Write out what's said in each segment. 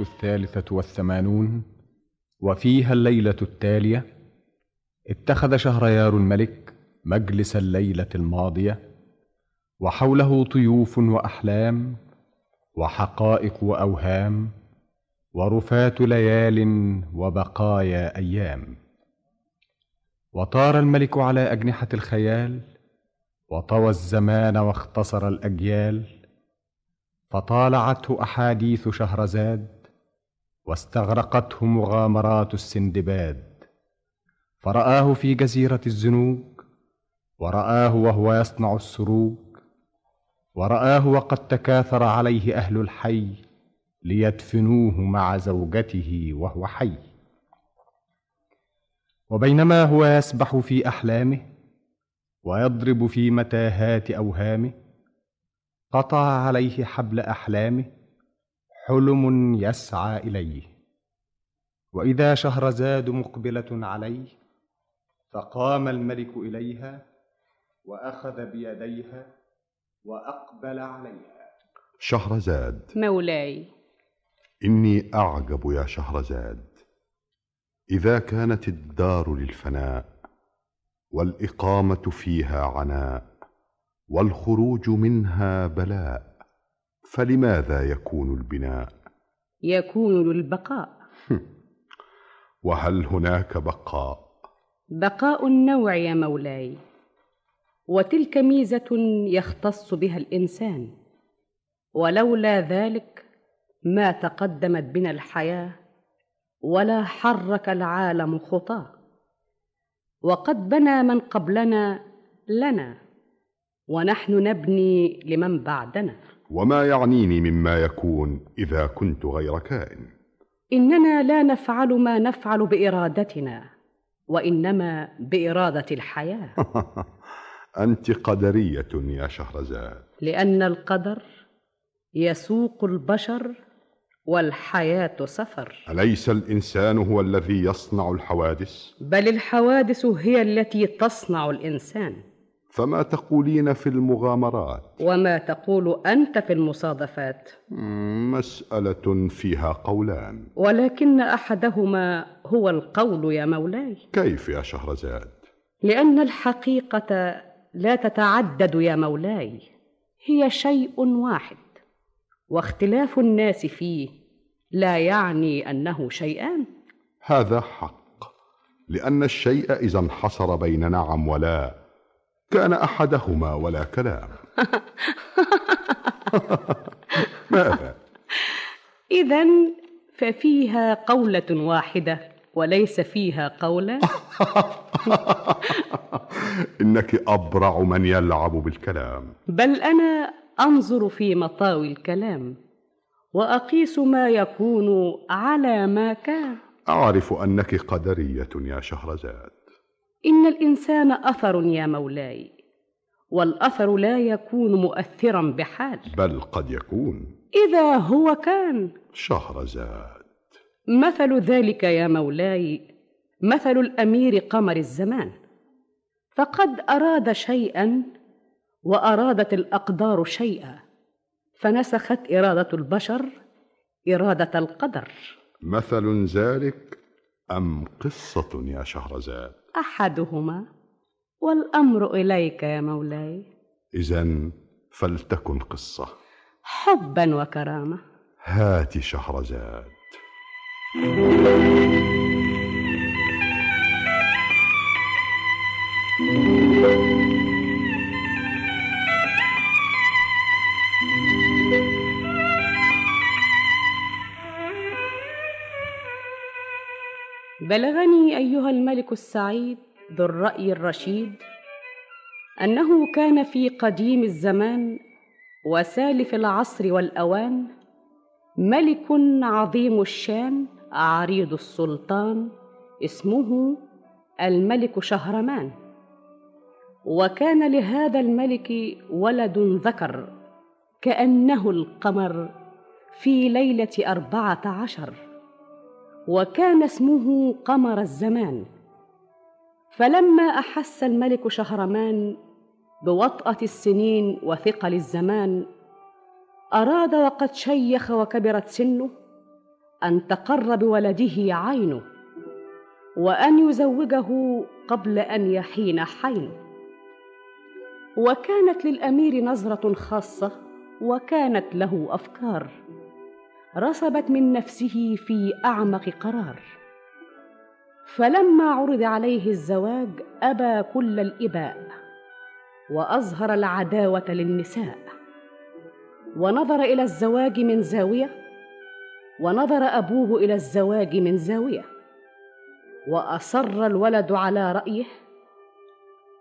الثالثة والثمانون وفيها الليلة التالية اتخذ شهريار الملك مجلس الليلة الماضية وحوله طيوف وأحلام وحقائق وأوهام ورفات ليال وبقايا أيام. وطار الملك على أجنحة الخيال وطوى الزمان واختصر الأجيال فطالعته أحاديث شهرزاد واستغرقته مغامرات السندباد. فرآه في جزيرة الزنوج ورآه وهو يصنع السروج ورآه وقد تكاثر عليه أهل الحي ليدفنوه مع زوجته وهو حي. وبينما هو يسبح في أحلامه ويضرب في متاهات أوهامه قطع عليه حبل أحلامه حلم يسعى إليه. وإذا شهرزاد مقبلة عليه فقام الملك إليها وأخذ بيديها وأقبل عليها. شهرزاد مولاي. إني أعجب يا شهرزاد إذا كانت الدار للفناء والإقامة فيها عناء والخروج منها بلاء فلماذا يكون البناء؟ يكون للبقاء. وهل هناك بقاء؟ بقاء النوع يا مولاي. وتلك ميزة يختص بها الإنسان. ولولا ذلك ما تقدمت بنا الحياة ولا حرك العالم خطاه. وقد بنى من قبلنا لنا ونحن نبني لمن بعدنا. وما يعنيني مما يكون إذا كنت غير كائن. إننا لا نفعل ما نفعل بإرادتنا وإنما بإرادة الحياة. أنت قدرية يا شهرزاد. لأن القدر يسوق البشر والحياة سفر. أليس الإنسان هو الذي يصنع الحوادث؟ بل الحوادث هي التي تصنع الإنسان. فما تقولين في المغامرات؟ وما تقول أنت في المصادفات. مسألة فيها قولان. ولكن أحدهما هو القول يا مولاي. كيف يا شهرزاد؟ لأن الحقيقة لا تتعدد يا مولاي. هي شيء واحد واختلاف الناس فيه لا يعني أنه شيئان. هذا حق لأن الشيء إذا انحصر بين نعم ولا كان أحدهما ولا كلام. ماذا؟ اذا ففيها قولة واحدة وليس فيها قولا إنك أبرع من يلعب بالكلام. بل أنا أنظر في مطاوي الكلام وأقيس ما يكون على ما كان. أعرف أنك قدرية يا شهرزاد. إن الإنسان أثر يا مولاي والأثر لا يكون مؤثرا بحال. بل قد يكون. إذا هو كان. شهرزاد مثل ذلك يا مولاي مثل الأمير قمر الزمان. فقد أراد شيئا وأرادت الأقدار شيئا فنسخت إرادة البشر إرادة القدر. مثل ذلك أم قصة يا شهرزاد أحدهما والأمر إليك يا مولاي. إذا فلتكن قصة. حبا وكرامة. هات شهرزاد. بلغني أيها الملك السعيد ذو الرأي الرشيد أنه كان في قديم الزمان وسالف العصر والأوان ملك عظيم الشان عريض السلطان اسمه الملك شهرمان وكان لهذا الملك ولد ذكر كأنه القمر في ليلة أربعة عشر. وكان اسمه قمر الزمان. فلما أحس الملك شهرمان بوطأة السنين وثقل الزمان أراد وقد شيخ وكبرت سنه أن تقر بولده عينه وأن يزوجه قبل أن يحين حين وكانت للأمير نظرة خاصة وكانت له أفكار. رسبت من نفسه في أعمق قرار. فلما عرض عليه الزواج أبى كل الإباء وأظهر العداوة للنساء. ونظر إلى الزواج من زاوية ونظر أبوه إلى الزواج من زاوية. وأصر الولد على رأيه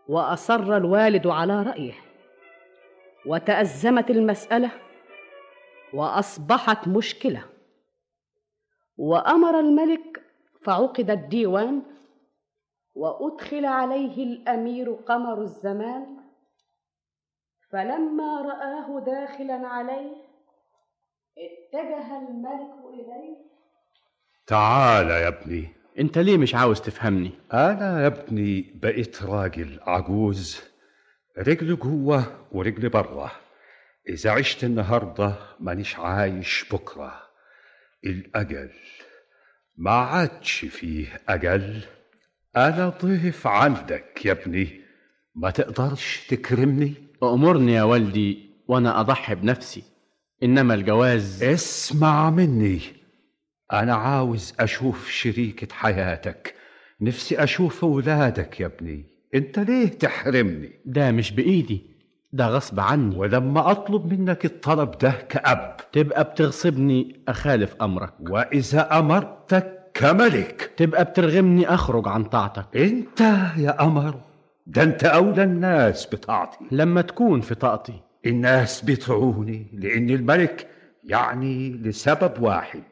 وأصر الوالد على رأيه. وتأزمت المسألة وأصبحت مشكلة. وأمر الملك فعقد الديوان وأدخل عليه الأمير قمر الزمان. فلما رآه داخلا عليه اتجه الملك إليه. تعال يا ابني. أنت ليه مش عاوز تفهمني؟ أنا يا ابني بقيت راجل عجوز رجل جوه ورجل برة. إذا عشت النهارده مانيش عايش بكرة. الأجل ما عادش فيه أجل. أنا ضيف عندك يا ابني. ما تقدرش تكرمني؟ أمرني يا والدي وأنا أضحي بنفسي. إنما الجواز اسمع مني. أنا عاوز أشوف شريكة حياتك. نفسي أشوف اولادك يا ابني. أنت ليه تحرمني؟ ده مش بإيدي. ده غصب عني. ولما أطلب منك الطلب ده كأب. تبقى بتغصبني أخالف أمرك. وإذا أمرتك كملك. تبقى بترغمني أخرج عن طاعتك. أنت يا قمر ده أنت أولى الناس بطاعتي. لما تكون في طاقتي. الناس بيطيعوني لأن الملك يعني لسبب واحد.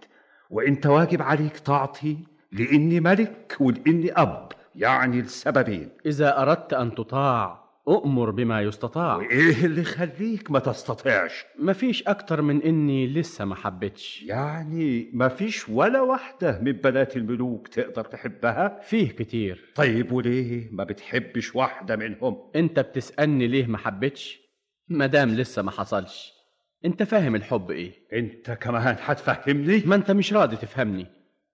وأنت واجب عليك طاعتي لأني ملك ولأني أب يعني لسببين. إذا أردت أن تطاع أؤمر بما يستطاع. وإيه اللي يخليك ما تستطيعش؟ مفيش أكتر من إني لسه ما حبيتش. يعني ما فيش ولا واحدة من بنات الملوك تقدر تحبها؟ فيه كتير. طيب وليه ما بتحبش واحدة منهم؟ أنت بتسألني ليه ما حبيتش؟ مدام لسه ما حصلش. أنت فاهم الحب إيه؟ أنت كمان هتفهمني؟ ما أنت مش راضي تفهمني.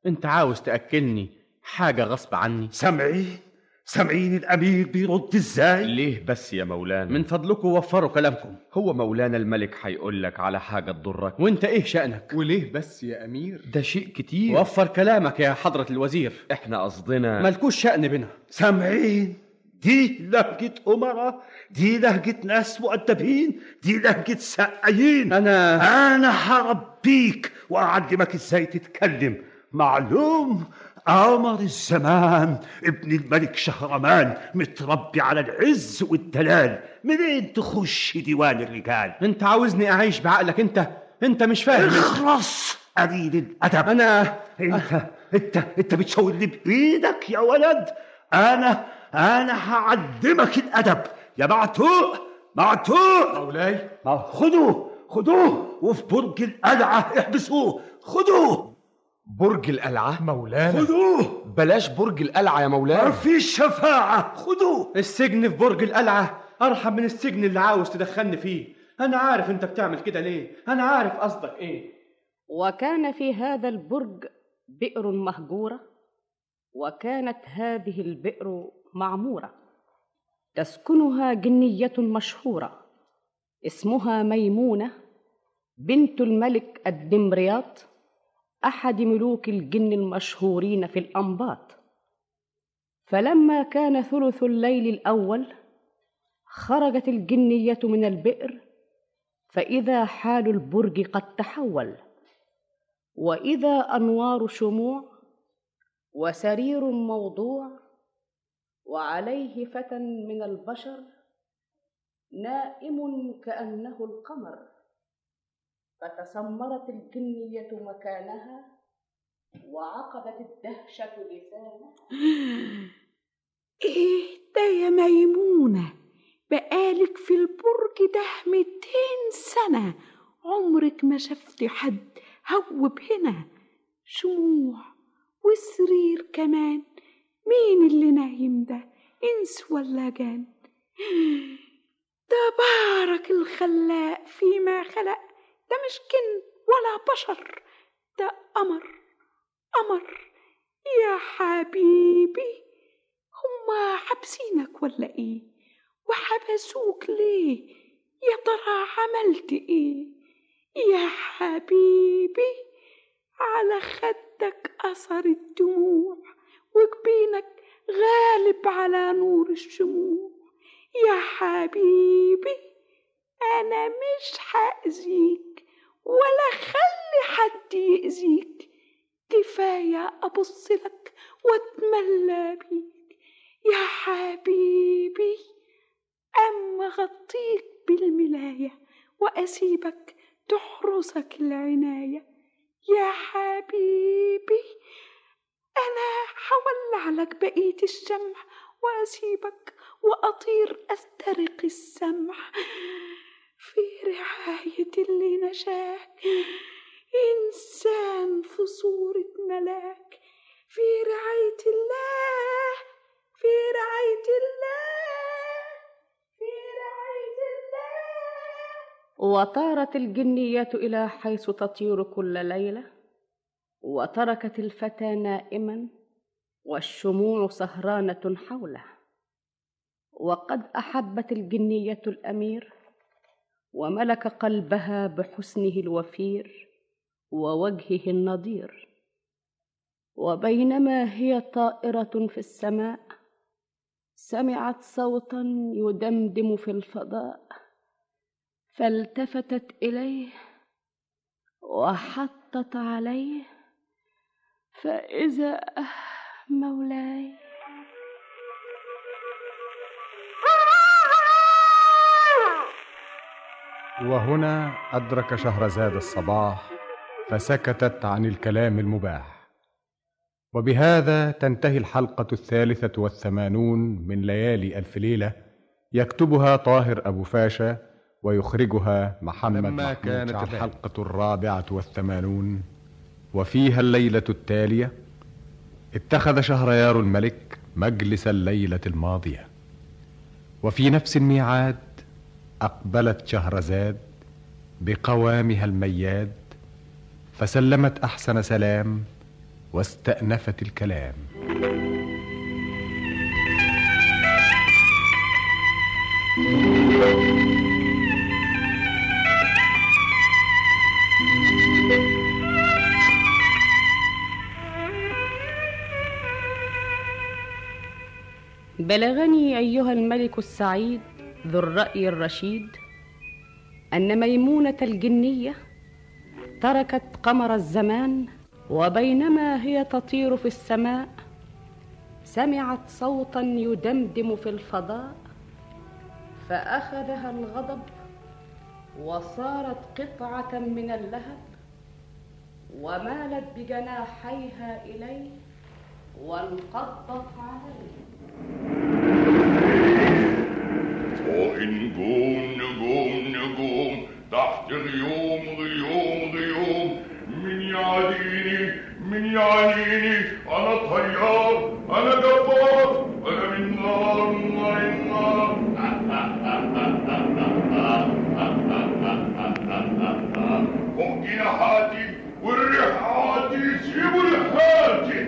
أنت عاوز تأكلني حاجة غصب عني. سامعين سامعين الأمير بيرد إزاي؟ ليه بس يا مولانا؟ من فضلكم وفروا كلامكم. هو مولانا الملك هيقول لك على حاجة تضرك. وانت إيه شأنك؟ وليه بس يا أمير؟ ده شيء كتير. وفر كلامك يا حضرة الوزير. إحنا قصدنا ملكوش شأن بنا. سامعين دي لهجة أمراء دي لهجة ناس مؤدبين دي لهجة سقايين أنا أنا هربيك وأعلمك إزاي تتكلم. معلوم؟ قمر الزمان ابن الملك شهرمان متربي على العز والدلال. منين تخش ديوان الرجال؟ انت عاوزني أعيش بعقلك انت؟ انت مش فاهم. اخرس قليل الأدب. أنا انت انت انت بتشاور لي بإيدك يا ولد. أنا أنا هعلمك الأدب. يا معتوق معتوق. مولاي. خدوه خدوه وفي برج القلعة احبسوه. خدوه. برج القلعة. مولانا. خدوه بلاش برج القلعة يا مولانا. فيش شفاعة. خدوه السجن في برج القلعة أرحم من السجن اللي عاوز تدخلني فيه. أنا عارف أنت بتعمل كده ليه. أنا عارف قصدك إيه. وكان في هذا البرج بئر مهجورة وكانت هذه البئر معمورة. تسكنها جنية مشهورة اسمها ميمونة بنت الملك الدمرياط. أحد ملوك الجن المشهورين في الأنباط. فلما كان ثلث الليل الأول خرجت الجنية من البئر فإذا حال البرج قد تحول. وإذا أنوار شموع وسرير موضوع وعليه فتى من البشر نائم كأنه القمر. فتسمرت الجنية مكانها وعقدت الدهشة لسانها. إيه ده يا ميمونة بقالك في البرج ده ميتين سنة. عمرك ما شفتي حد هوب هنا. شموع وسرير كمان. مين اللي نايم ده؟ إنس ولا جان؟ تبارك الخلاق فيما خلق. ده مش جن ولا بشر ده قمر قمر. يا حبيبي هما حابسينك ولا إيه؟ وحبسوك ليه؟ يا ترى عملت إيه؟ يا حبيبي على خدك أثر الدموع وجبينك غالب على نور الشموع. يا حبيبي أنا مش هاذيك ولا خلي حد يأذيك. كفاية أبص لك وأتملى بيك. يا حبيبي أما غطيك بالملاية وأسيبك تحرسك العناية. يا حبيبي أنا حولع لك بقية الشمع وأسيبك وأطير أسترق السمع. في رعاية اللي نشاك. إنسان في صورة ملاك. في رعاية الله. في رعاية الله. في رعاية الله. وطارت الجنية إلى حيث تطير كل ليلة. وتركت الفتى نائما. والشموع سهرانة حوله. وقد أحبت الجنية الأمير. وملك قلبها بحسنه الوفير ووجهه النضير. وبينما هي طائرة في السماء سمعت صوتا يدمدم في الفضاء فالتفتت إليه وحطت عليه فإذا مولاي وهنا أدرك شهرزاد الصباح فسكتت عن الكلام المباح. وبهذا تنتهي الحلقة الثالثة والثمانون من ليالي ألف ليلة يكتبها طاهر أبو فاشا ويخرجها محمد لما كانت الحلقة الرابعة والثمانون. وفيها الليلة التالية اتخذ شهريار الملك مجلس الليلة الماضية. وفي نفس الميعاد أقبلت شهرزاد بقوامها المياد فسلمت أحسن سلام واستأنفت الكلام. بلغني أيها الملك السعيد ذو الرأي الرشيد؟ أن ميمونة الجنية تركت قمر الزمان وبينما هي تطير في السماء سمعت صوتا يدمدم في الفضاء فأخذها الغضب وصارت قطعة من اللهب ومالت بجناحيها إليه وانقضت عليه. فوق نجوم نجوم نجوم تحت غيوم غيوم غيوم من يعاديني من يعاديني أنا طيار أنا جبار أنا من نار نار النار فوق جناحاتي والريحاتي سيبوا لحاتي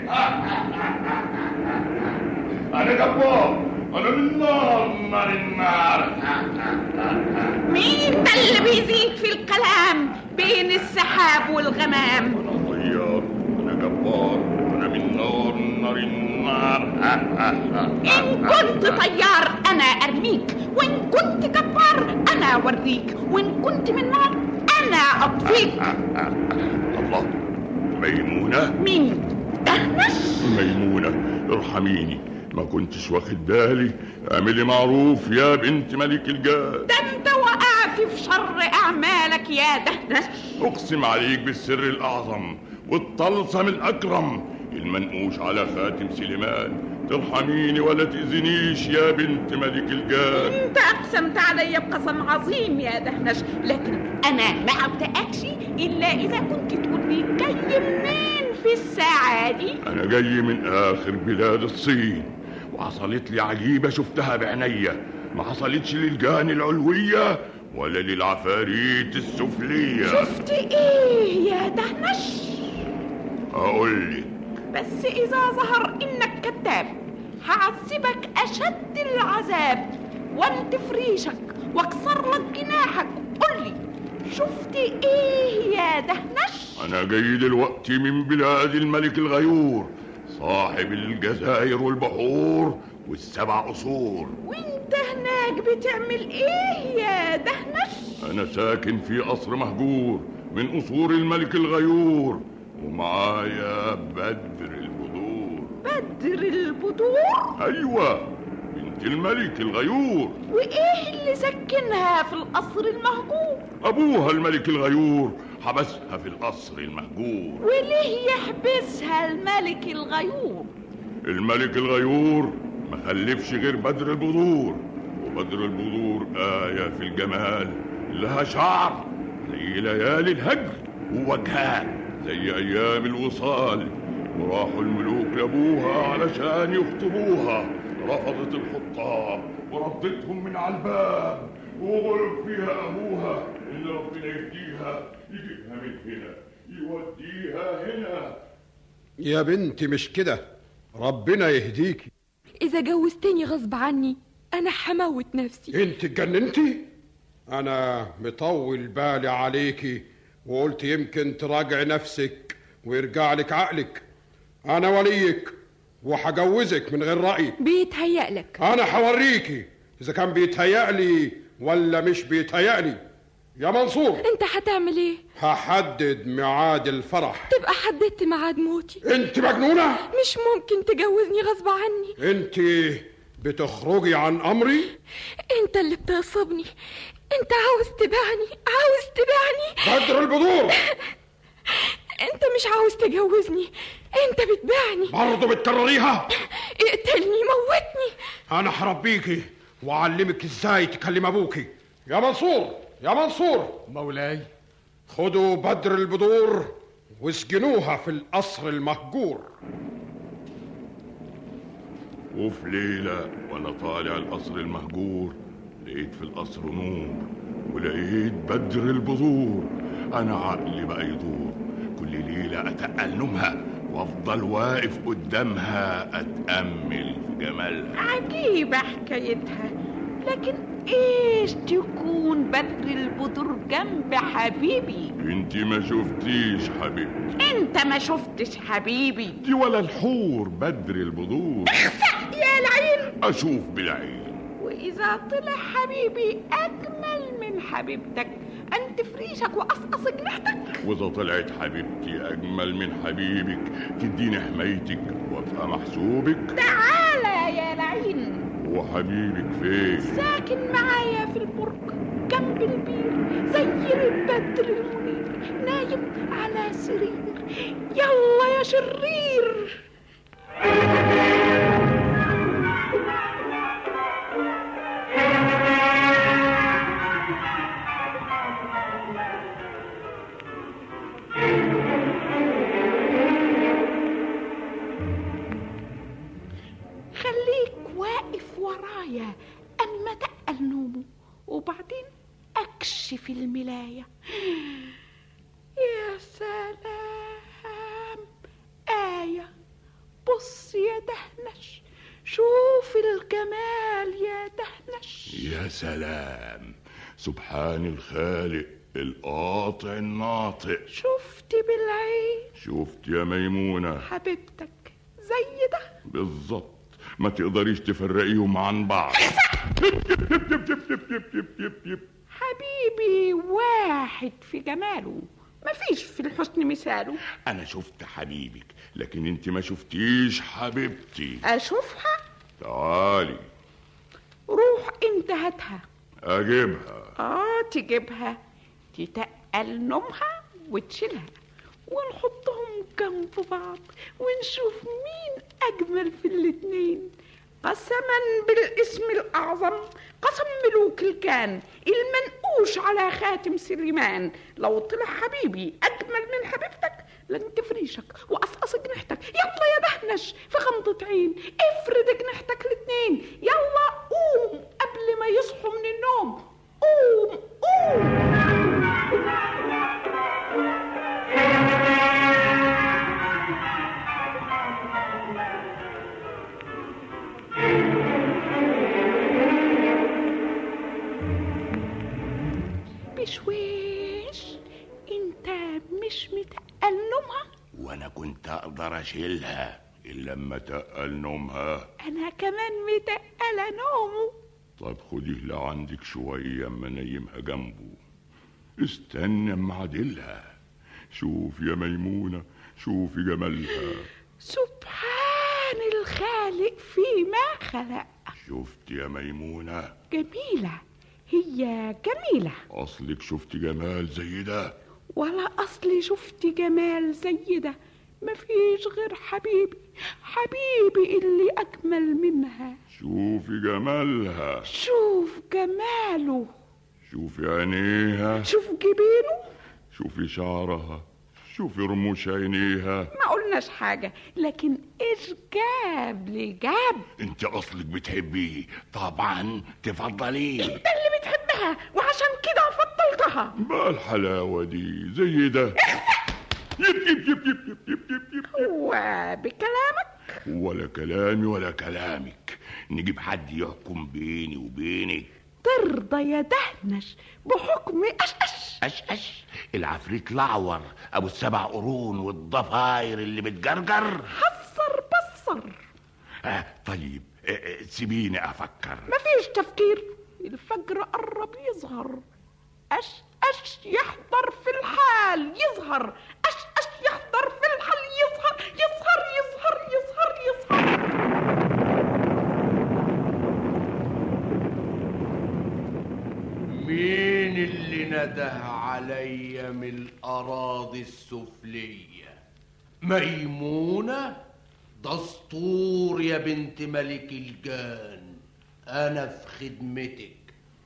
أنا جبار أنا من نار نار النار مين ده اللي بيزيد في الكلام بين السحاب والغمام أنا طيار أنا جبار أنا من نار نار النار إن كنت طيار أنا أرميك وإن كنت جبار أنا أوريك وإن كنت من نار أنا أطفيك الله ميمونة مين دهنش ميمونة ارحميني ما كنتش واخد بالي. اعملي معروف يا بنت ملك الجاد. ده أنت وقعت في شر أعمالك يا دهنش أقسم عليك بالسر الأعظم والطلسم الاكرم المنقوش على خاتم سليمان. ترحميني ولا تأذنيش يا بنت ملك الجاد. أنت أقسمت علي بقسم عظيم يا دهنش لكن أنا ما أبتأكش إلا إذا كنت تقول لي جاي منين في الساعة دي؟ أنا جاي من آخر بلاد الصين. وحصلت لي عجيبة شفتها بعينيا ما حصلتش للجان العلوية ولا للعفاريت السفلية. شفت إيه يا دهنش؟ أقولك بس إذا ظهر إنك كذاب هعذبك أشد العذاب. وانتف ريشك واكسر لك جناحك. قل لي شفت إيه يا دهنش؟ أنا جاي دلوقتي من بلاد الملك الغيور. صاحب الجزائر والبحور والسبع قصور. وانت هناك بتعمل إيه يا دهنش؟ أنا ساكن في قصر مهجور من قصور الملك الغيور ومعايا بدر البدور. بدر البدور؟ أيوة بنت الملك الغيور. وإيه اللي سكنها في القصر المهجور؟ أبوها الملك الغيور حبسها في القصر المهجور. وليه يحبسها الملك الغيور؟ الملك الغيور ما خلفش غير بدر البذور وبدر البذور آية في الجمال لها شعر زي ليالي الهجر ووجهها زي أيام الوصال. وراحوا الملوك لأبوها علشان يخطبوها رفضت الخطاب وردتهم من على الباب. وغلب فيها أبوها إن ربنا يهديها يجيبها من هنا يوديها هنا يا بنتي مش كده ربنا يهديكي إذا جوزتني غصب عني أنا هموت نفسي. أنت اتجننتي؟ أنا مطول بالي عليكي وقلت يمكن تراجع نفسك ويرجع لك عقلك. أنا وليك وهجوزك من غير رأيي بيتهيألك أنا هوريكي إذا كان بيتهيألي ولا مش بيتهيألي يا منصور. أنت هتعمل إيه؟ هحدد ميعاد الفرح. تبقى حددت ميعاد موتي. انت مجنونة؟ مش ممكن تجوزني غصب عني. انت بتخرجي عن أمري؟ أنت اللي بتغصبني أنت عاوز تبيعني عاوز تبيعني. بدر البذور أنت مش عاوز تجوزني أنت بتبيعني. برضه بتكرريها؟ اقتلني موتني. أنا هربيكي وأعلمك إزاي تكلم أبوكي. يا منصور. يا منصور! مولاي. خدوا بدر البذور واسجنوها في القصر المهجور. وفي ليلة وأنا طالع القصر المهجور لقيت في القصر نور ولقيت بدر البذور. أنا عقلي بقى يدور كل ليلة أتقل نومها وأفضل واقف قدامها أتأمل في جمالها. عجيبة حكايتها. لكن إيش تكون بدر البدر جنب حبيبي؟ انتي ما شفتيش حبيبتي. انت ما شفتش حبيبي. دي ولا الحور بدر البذور. يا العين. أشوف بالعين. وإذا طلع حبيبي أجمل من حبيبتك. أنت فريشك وقصقص جناحتك. وإذا طلعت حبيبتي أجمل من حبيبك تديني حمايتك وأبقى محسوبك. تعالى يا وحبيبك فين؟ ساكن معايا في البرج جنب البير زي البدر المنير نايم على سرير. يلا يا شرير. ورايا أما تقل نومه وبعدين أكشف الملاية. يا سلام. آية. بص يا دهنش. شوف الجمال يا دهنش. يا سلام. سبحان الخالق القاطع الناطق. شفت بالعين. شفت يا ميمونة. حبيبتك زي ده بالظبط. ما تقدريش تفرقيهم عن بعض حبيبي واحد في جماله مفيش في الحسن مثاله أنا شفت حبيبك لكن انت ما شفتيش حبيبتي أشوفها تعالي روح انت هاتها اجيبها آه تجيبها تتقل نومها وتشيلها ونحطهم جنب بعض ونشوف مين أجمل في الاتنين. قسما بالاسم الأعظم قسم ملوك الكان المنقوش على خاتم سليمان. لو طلع حبيبي أجمل من حبيبتك لن تفريشك وقصقص جناحتك يلا يا دهنش في غمضة عين افرد جناحتك الاتنين. يلا قوم قبل ما يصحوا من النوم. قوم قوم. بشويش انت مش متألمها. وأنا كنت أقدر اشيلها الا لما تقل نومها أنا كمان متقلة نومه. طب خديه لعندك شوية أما نيمها جنبه. استنى أما عدلها شوف يا ميمونة شوفي جمالها. سبحان الخالق فيما خلق. شفت يا ميمونة؟ جميلة. هي جميلة. أصلك شفت جمال زي ده ولا أصلي شفت جمال زي ده مفيش غير حبيبي حبيبي اللي أجمل منها. شوفي جمالها. شوف جماله. شوفي عينيها. شوف جبينه. شوفي شعرها. شوفي رموش عينيها. ما قلناش حاجة لكن إيش جاب لي جاب أنت أصلك بتحبيه. طبعا تفضليه انت اللي بتحبها؟ وعشان كده فضلتها. بقى الحلاوة دي؟ زي ده يب يب يب يب يب يب يب. يب وبكلامك ولا كلامي ولا كلامك. نجيب حد يحكم بيني وبينك. ترضى يا دهنش بحكم أش أش اش اش العفريت الأعور أبو السبع قرون والضفاير اللي بتجرجر. حصر بصر. آه طيب آه، آه، سيبيني أفكر. مفيش تفكير. الفجر قرب يظهر. أش أش يحضر في الحال يظهر. أش أش يحضر في الحال يظهر يظهر يظهر يظهر يظهر. مين اللي نده عليا من الأراضي السفلية؟ ميمونة دستور يا بنت ملك الجان. أنا في خدمتك.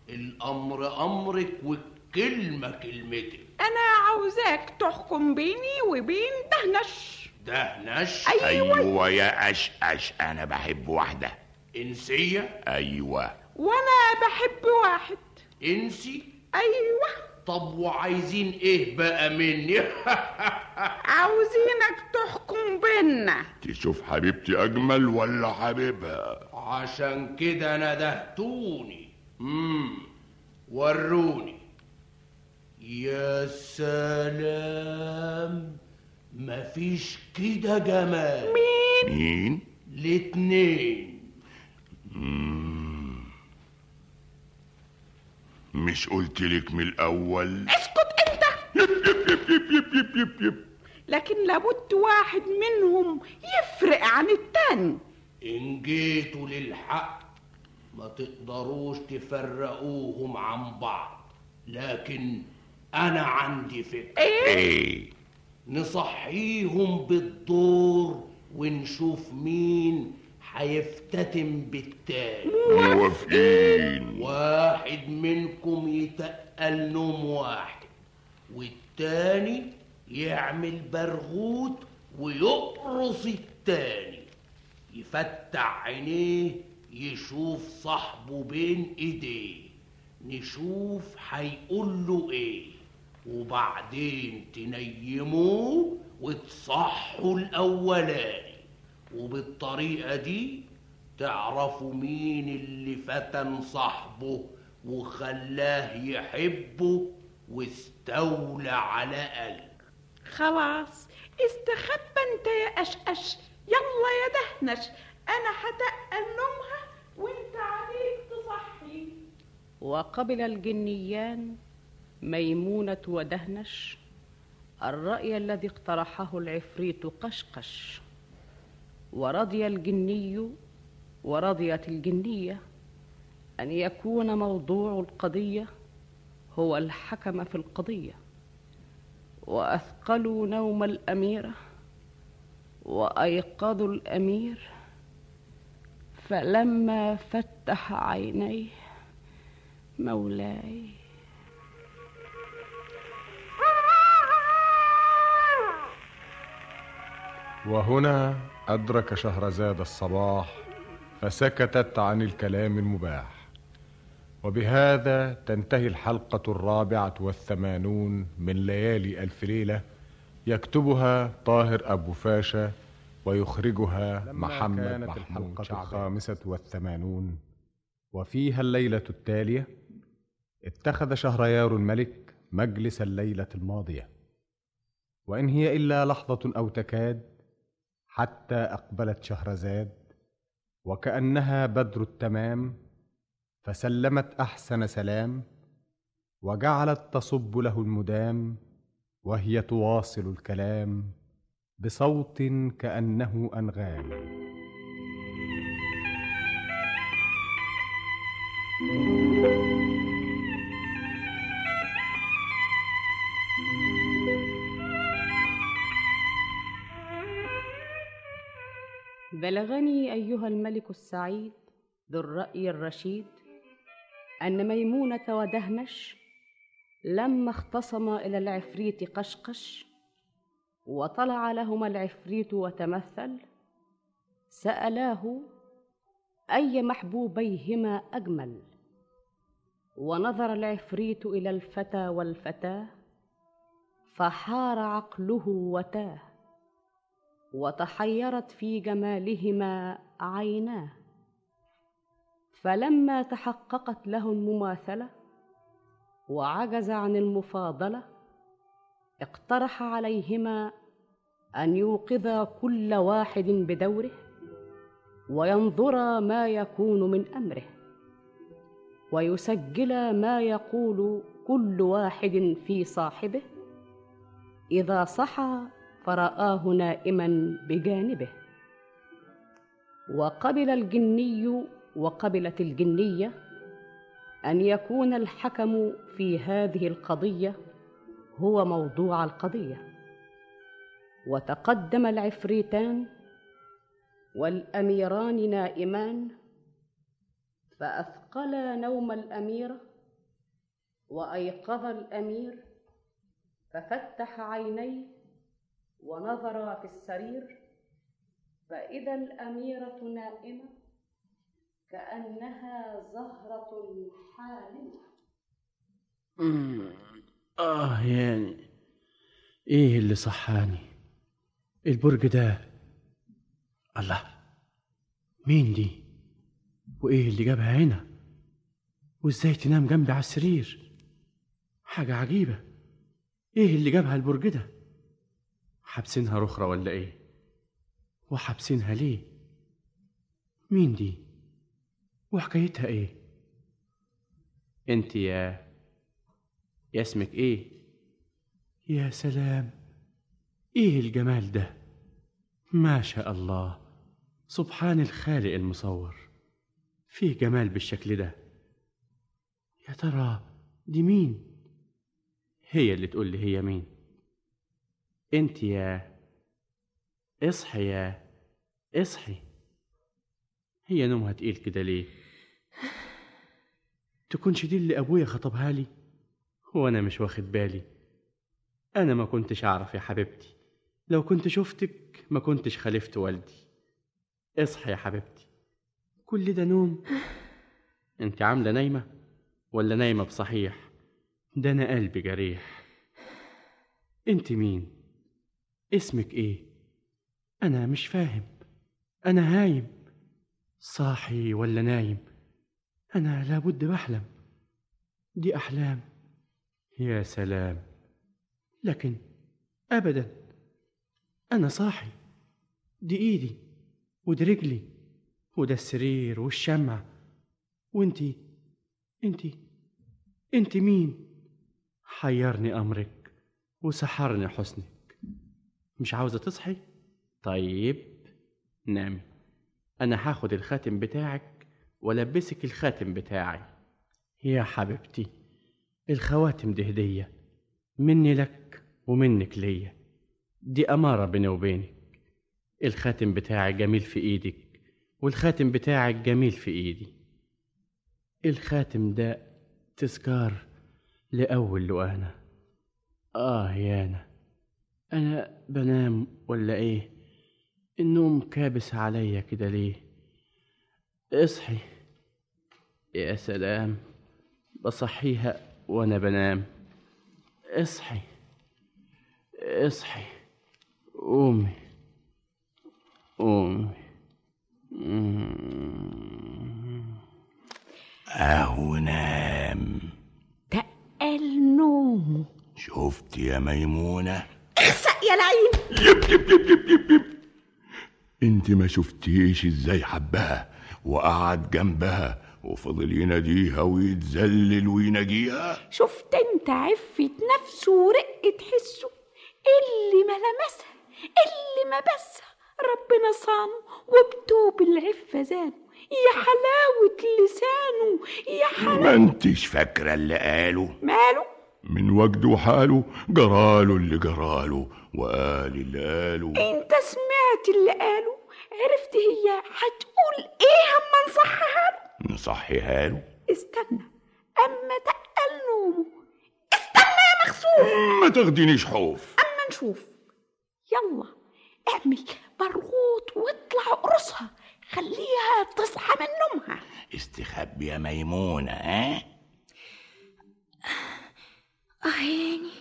الأمر أمرك والكلمة كلمتك. أنا عاوزاك تحكم بيني وبين دهنش. دهنش؟ أيوة. أيوه يا اش أنا بحب واحدة. إنسية؟ أيوه. وأنا بحب واحد. إنسي. أيوة. طب وعايزين إيه بقى مني؟ عاوزينك تحكم بينا. تشوف حبيبتي أجمل ولا حبيبها. عشان كده ندهتوني امم وروني. يا سلام مفيش كده جمال. مين؟ الاتنين. مم. مش قلت لك من الأول؟ اسكت انت. يب يب يب يب يب يب يب يب. لكن لابد واحد منهم يفرق عن التاني. إن جيتوا للحق ما تقدروش تفرقوهم عن بعض. لكن أنا عندي فكرة. إيه؟ نصحيهم بالدور ونشوف مين هيفتتن بالتاني موافقين. واحد منكم يتقل نوم واحد والتاني يعمل برغوت ويقرص التاني. يفتح عينيه يشوف صاحبه بين ايديه. نشوف هيقول له إيه وبعدين تنيموه وتصحوا الأولاني. وبالطريقة دي تعرفوا مين اللي فتن صاحبه وخلاه يحبه واستولى على قلبه خلاص استخبى انت يا أشأش يلا يا دهنش. أنا هتقل نومها وانت عليك تصحي. وقبل الجنيان ميمونة ودهنش الرأي الذي اقترحه العفريت قشقش. ورضي الجني ورضيت الجنية أن يكون موضوع القضية هو الحكم في القضية وأثقلوا نوم الأميرة وأيقظوا الأمير فلما فتح عينيه مولاي. وهنا أدرك شهرزاد الصباح فسكتت عن الكلام المباح. وبهذا تنتهي الحلقة الرابعة والثمانون من ليالي ألف ليلة يكتبها طاهر أبو فاشا ويخرجها محمد كانت محمود الحلقة شعبان. الخامسة والثمانون. وفيها الليلة التالية اتخذ شهريار الملك مجلس الليلة الماضية. وإن هي إلا لحظة أو تكاد حتى أقبلت شهرزاد وكأنها بدر التمام فسلمت أحسن سلام وجعلت تصب له المدام وهي تواصل الكلام بصوت كأنه أنغام. بلغني أيها الملك السعيد ذو الرأي الرشيد أن ميمونة ودهنش لما اختصما إلى العفريت قشقش وطلع لهما العفريت وتمثل سألاه أي محبوبيهما أجمل؟ ونظر العفريت إلى الفتى والفتاة فحار عقله وتاه. وتحيرت في جمالهما عيناه. فلما تحققت له المماثلة وعجز عن المفاضلة اقترح عليهما أن يوقظا كل واحد بدوره وينظرا ما يكون من أمره ويسجلا ما يقول كل واحد في صاحبه إذا صحى فرآه نائما بجانبه. وقبل الجني وقبلت الجنية أن يكون الحكم في هذه القضية هو موضوع القضية. وتقدم العفريتان والأميران نائمان فأثقلا نوم الأميرة وأيقظ الأمير ففتح عينيه ونظر في السرير فإذا الأميرة نائمة كأنها زهرة حالمة. آه يعني إيه اللي صحاني؟ البرج ده. الله مين دي؟ وإيه اللي جابها هنا؟ وإزاي تنام جنبي على السرير؟ حاجة عجيبة. إيه اللي جابها البرج ده؟ حابسينها رخرة ولا إيه؟ وحابسينها ليه؟ مين دي؟ وحكايتها إيه؟ أنت يا يا اسمك إيه؟ يا سلام إيه الجمال ده؟ ما شاء الله سبحان الخالق المصور فيه جمال بالشكل ده. يا ترى دي مين؟ هي اللي تقول لي هي مين. انت يا اصحي يا اصحي. هي نومها تقيل كده ليه؟ تكونش دي اللي أبويا خطبها لي وأنا مش واخد بالي. أنا ما كنتش أعرف يا حبيبتي. لو كنت شفتك ما كنتش خالفت والدي. اصحي يا حبيبتي. كل ده نوم؟ انت عاملة نايمة ولا نايمة بصحيح؟ ده أنا قلبي جريح. انت مين؟ اسمك إيه؟ أنا مش فاهم. أنا هايم. صاحي ولا نايم؟ أنا لابد بحلم. دي أحلام. يا سلام. لكن ابدا. أنا صاحي. دي إيدي. ودي رجلي. وده السرير والشمع. وانتي انتي انتي مين؟ حيرني أمرك. وسحرني حسنك. مش عاوزة تصحي؟ طيب نامي أنا هاخد الخاتم بتاعك وألبسك الخاتم بتاعي. يا حبيبتي الخواتم دي هدية. مني لك ومنك ليا. دي أمارة بيني وبينك. الخاتم بتاعي جميل في إيدك والخاتم بتاعك جميل في إيدي. الخاتم ده تذكار لأول لقانا آه يانا. أنا بنام ولا إيه؟ النوم كابس عليا كده ليه؟ اصحي. يا سلام بصحيها وأنا بنام. اصحي. اصحي. قومي. قومي. أهو نام. تقل نومه. شفت يا ميمونة؟ اخسأ يا لعين يب يب يب يب يب يب. انت ما شفتيش إزاي حبها وقعد جنبها وفضل يناديها ويتذلل ويناجيها شفت انت عفة نفسه ورقة حسه؟ اللي ما لمسها اللي ما بسها. ربنا صانه وبتوب العفة زانه. يا حلاوة لسانه يا حلاوة. ما انتش فاكرة اللي قاله؟ ماله؟ من وجده وحاله جراله اللي جراله وقال اللي قاله انت سمعت اللي قاله عرفت هي هتقول إيه أما نصحها له؟ نصحيها له. استنى أما تقل نومه. استنى يا مخسوف. ما تاخدينيش خوف أما نشوف. يلا اعمل برغوت واطلع قرصها. خليها تصحى من نومها. استخبي يا ميمونة ها؟ عيني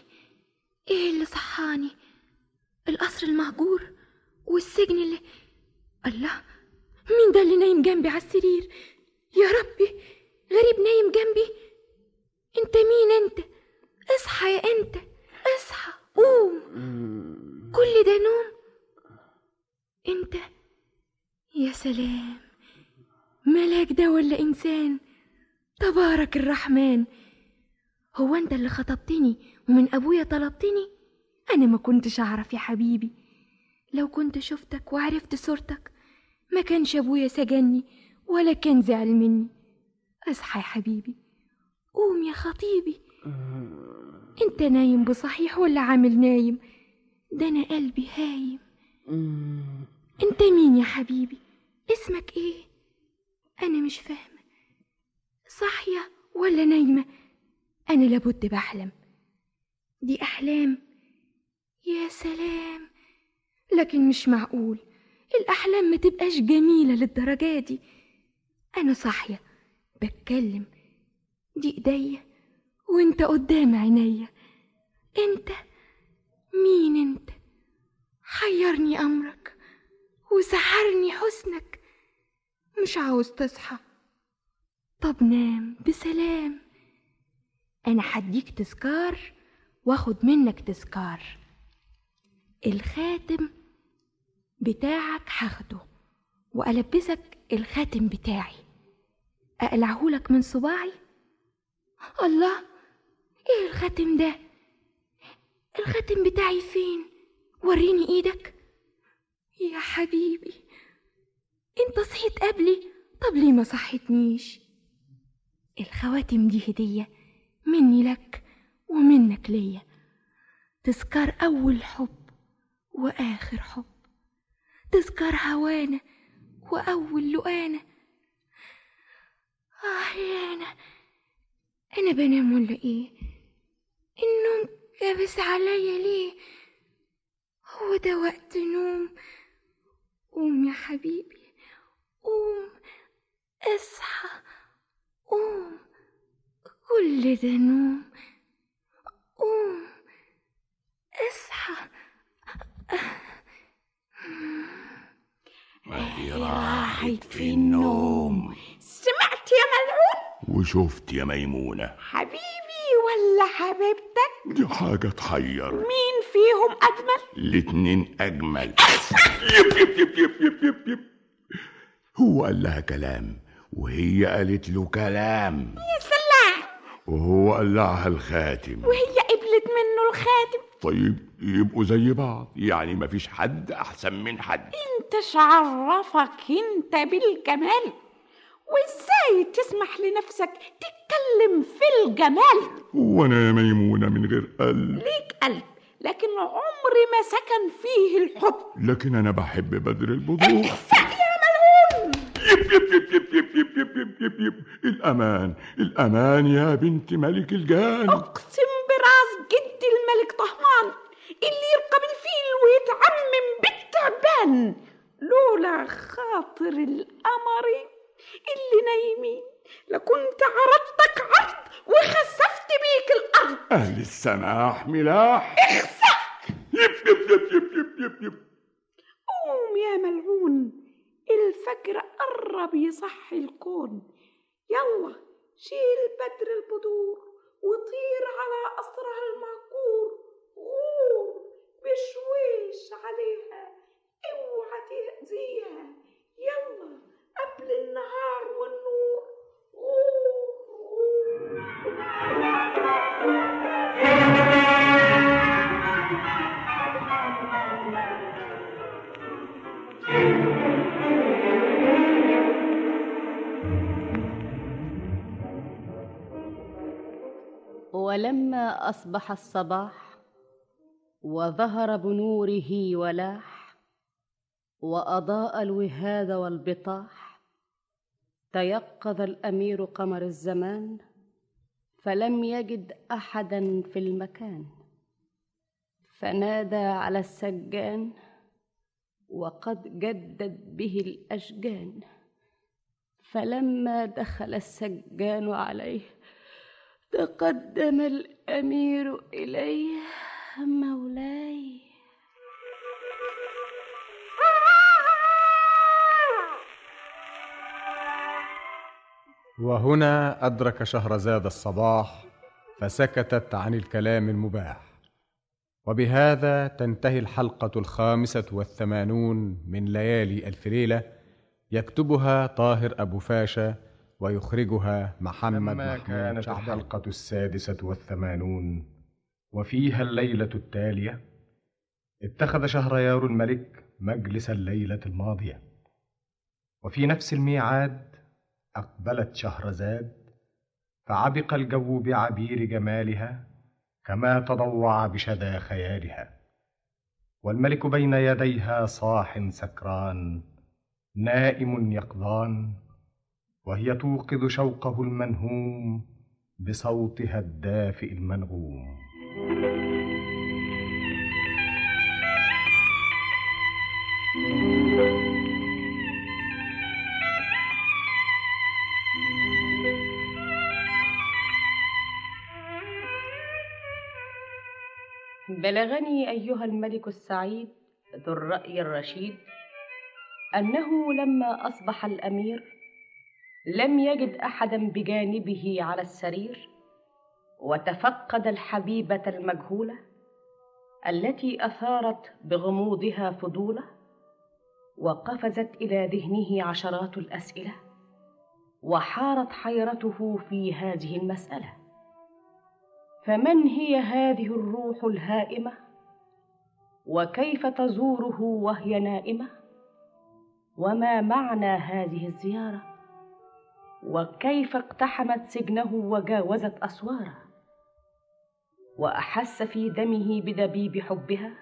إيه اللي صحاني؟ القصر المهجور والسجن اللي الله مين ده اللي نايم جنبي على السرير؟ يا ربي غريب نايم جنبي. أنت مين أنت؟ اصحى يا أنت اصحى قوم. كل ده نوم؟ أنت؟ يا سلام ملاك ده ولا إنسان؟ تبارك الرحمن. هو أنت اللي خطبتني ومن أبويا طلبتني؟ أنا ما كنتش أعرف يا حبيبي. لو كنت شفتك وعرفت صورتك ما كانش أبويا سجني ولا كان زعل مني. أصحى يا حبيبي. قوم يا خطيبي. أنت نايم بصحيح ولا عامل نايم؟ ده أنا قلبي هايم. أنت مين يا حبيبي؟ اسمك إيه؟ أنا مش فاهمة. صاحية ولا نايمة؟ أنا لابد بحلم دي أحلام؟ يا سلام. لكن مش معقول. الأحلام ما تبقاش جميلة للدرجة دي. أنا صاحية. بتكلم. دي إيديا. وأنت قدام عينيا. أنت؟ مين أنت؟ حيرني أمرك. وسحرني حسنك. مش عاوز تصحى. طب نام. بسلام. أنا هديك تذكار وأخد منك تذكار. الخاتم بتاعك هاخده وألبسك الخاتم بتاعي. اقلعهولك من صباعي؟ الله! إيه الخاتم ده؟ الخاتم بتاعي فين؟ وريني إيدك. يا حبيبي أنت صحيت قبلي؟ طب ليه ما صحتنيش الخواتم دي هدية. مني لك ومنك ليا. تذكار أول حب وآخر حب. تذكار هوانا وأول لقانا آه يا أنا أنا بنام ولا إيه؟ النوم كابس عليا ليه؟ هو ده وقت نوم. قوم يا حبيبي قوم اصحى قوم. كل ده نوم. قوم اصحى. ما هي راحت في النوم. سمعت يا ملعون؟ وشفت يا ميمونة. حبيبي ولا حبيبتك؟ دي حاجة تحير. مين فيهم أجمل؟ الاتنين أجمل. يب يب يب يب يب يب يب. هو قال لها كلام وهي قالت له كلام. يا سلام وهو قلعها الخاتم. وهي قبلت منه الخاتم. طيب يبقوا زي بعض. يعني مفيش حد أحسن من حد. انت عرفك انت بالجمال. وازاي تسمح لنفسك تتكلم في الجمال؟ وأنا يا ميمونة من غير قلب. ليك قلب لكن عمري ما سكن فيه الحب. لكن أنا بحب بدر البدور يب يب يب يب يب يب يب يب يب يب الأمان الأمان يا بنت ملك الجان اقسم براس جد الملك طهمان اللي يركب الفيل ويتعمم بالتعبان لولا خاطر القمرين اللي نايمين لكنت عرضتك عرض وخسفت بيك الأرض أهل السماح ملاح اخسأ يب يب يب يب يب يب يب قوم يا ملعون الفجر قرب يصحي الكون. يلا شيل بدر البدور وطير على قصرها المهجور غور بشويش عليها اوعى تأذيها. يلا قبل النهار والنور. غور. ولما أصبح الصباح وظهر بنوره ولاح وأضاء الوهاد والبطاح تيقظ الأمير قمر الزمان فلم يجد أحدا في المكان فنادى على السجان وقد جدت به الأشجان فلما دخل السجان عليه تقدم الأمير إليه مولاي. وهنا أدرك شهرزاد الصباح فسكتت عن الكلام المباح. وبهذا تنتهي الحلقة الخامسة والثمانون من ليالي ألف ليلة يكتبها طاهر أبو فاشا ويخرجها محمد لما كانت. الحلقة السادسة والثمانون. وفيها الليلة التالية. اتخذ شهريار الملك مجلس الليلة الماضية. وفي نفس الميعاد أقبلت شهرزاد فعبق الجو بعبير جمالها كما تضوع بشذا خيالها. والملك بين يديها صاح سكران نائم يقظان وهي توقظ شوقه المنهوم بصوتها الدافئ المنغوم. بلغني أيها الملك السعيد ذو الرأي الرشيد أنه لما أصبح الأمير لم يجد أحدا بجانبه على السرير وتفقد الحبيبة المجهولة التي أثارت بغموضها فضوله وقفزت إلى ذهنه عشرات الأسئلة وحارت حيرته في هذه المسألة. فمن هي هذه الروح الهائمة؟ وكيف تزوره وهي نائمة؟ وما معنى هذه الزيارة؟ وكيف اقتحمت سجنه وجاوزت أسواره؟ وأحس في دمه بدبيب حبها؟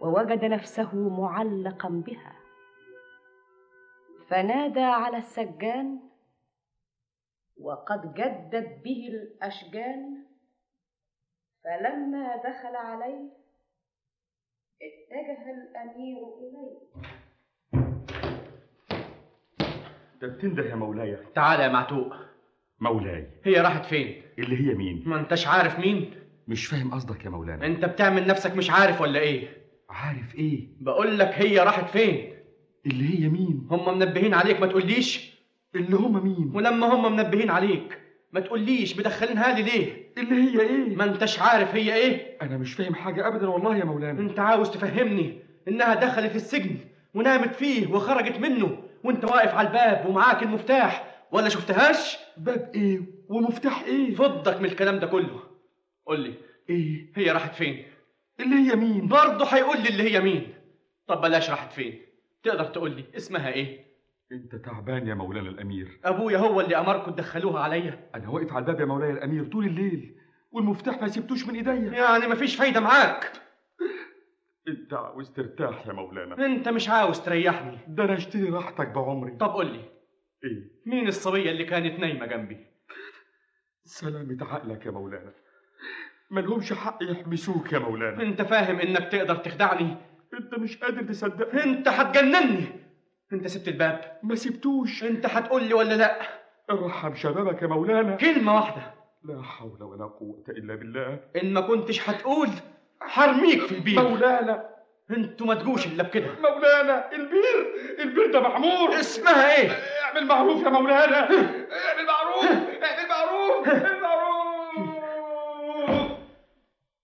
ووجد نفسه معلقا بها؟ فنادى على السجان وقد جدت به الأشجان فلما دخل عليه اتجه الأمير إليه. ده بتنده يا مولاي. تعالى يا معتوق. مولاي. هي راحت فين؟ اللي هي مين؟ ما انتش عارف مين؟ مش فاهم قصدك يا مولانا. انت بتعمل نفسك مش عارف ولا إيه؟ عارف إيه؟ بقول لك هي راحت فين؟ اللي هي مين؟ هم منبهين عليك ما تقوليش. اللي هم مين؟ ولما هم منبهين عليك ما تقوليش. مدخلينها لي ليه؟ اللي هي إيه؟ ما انتش عارف هي إيه؟ أنا مش فاهم حاجة ابدا والله يا مولانا. انت عاوز تفهمني؟ انها دخلت السجن ونامت فيه وخرجت منه. وانت واقف على الباب ومعاك المفتاح ولا شفتهاش؟ باب إيه؟ ومفتاح إيه؟ فضك من الكلام ده كله. قول لي إيه؟ هي راحت فين؟ اللي هي مين؟ برضه هيقول لي اللي هي مين. طب بلاش راحت فين؟ تقدر تقول لي اسمها إيه؟ انت تعبان يا مولانا الامير. أبويا هو اللي أمركم تدخلوها عليا. أنا واقف على الباب يا مولاي الأمير طول الليل والمفتاح ما سبتوش من إيديا. يعني مفيش فايدة معاك. انت عاوز ترتاح يا مولانا. انت مش عاوز تريحني. ده أنا اشتري راحتك بعمري. طب قول لي. إيه؟ مين الصبيه اللي كانت نايمة جنبي؟ سلامة عقلك يا مولانا. ملهمش حق يحبسوك يا مولانا. انت فاهم انك تقدر تخدعني؟ انت مش قادر تصدق. انت هتجنني. انت سبت الباب. ما سبتوش. انت هتقول لي ولا لا؟ ارحم شبابك يا مولانا. كلمة واحدة. لا حول ولا قوة إلا بالله. إن ما كنتش هتقول حرميك في البير. مولانا. أنتوا ما تجوش إلا بكده. مولانا البير البير ده معمور. اسمها إيه؟ اعمل معروف يا مولانا. اعمل معروف اعمل معروف اعمل معروف.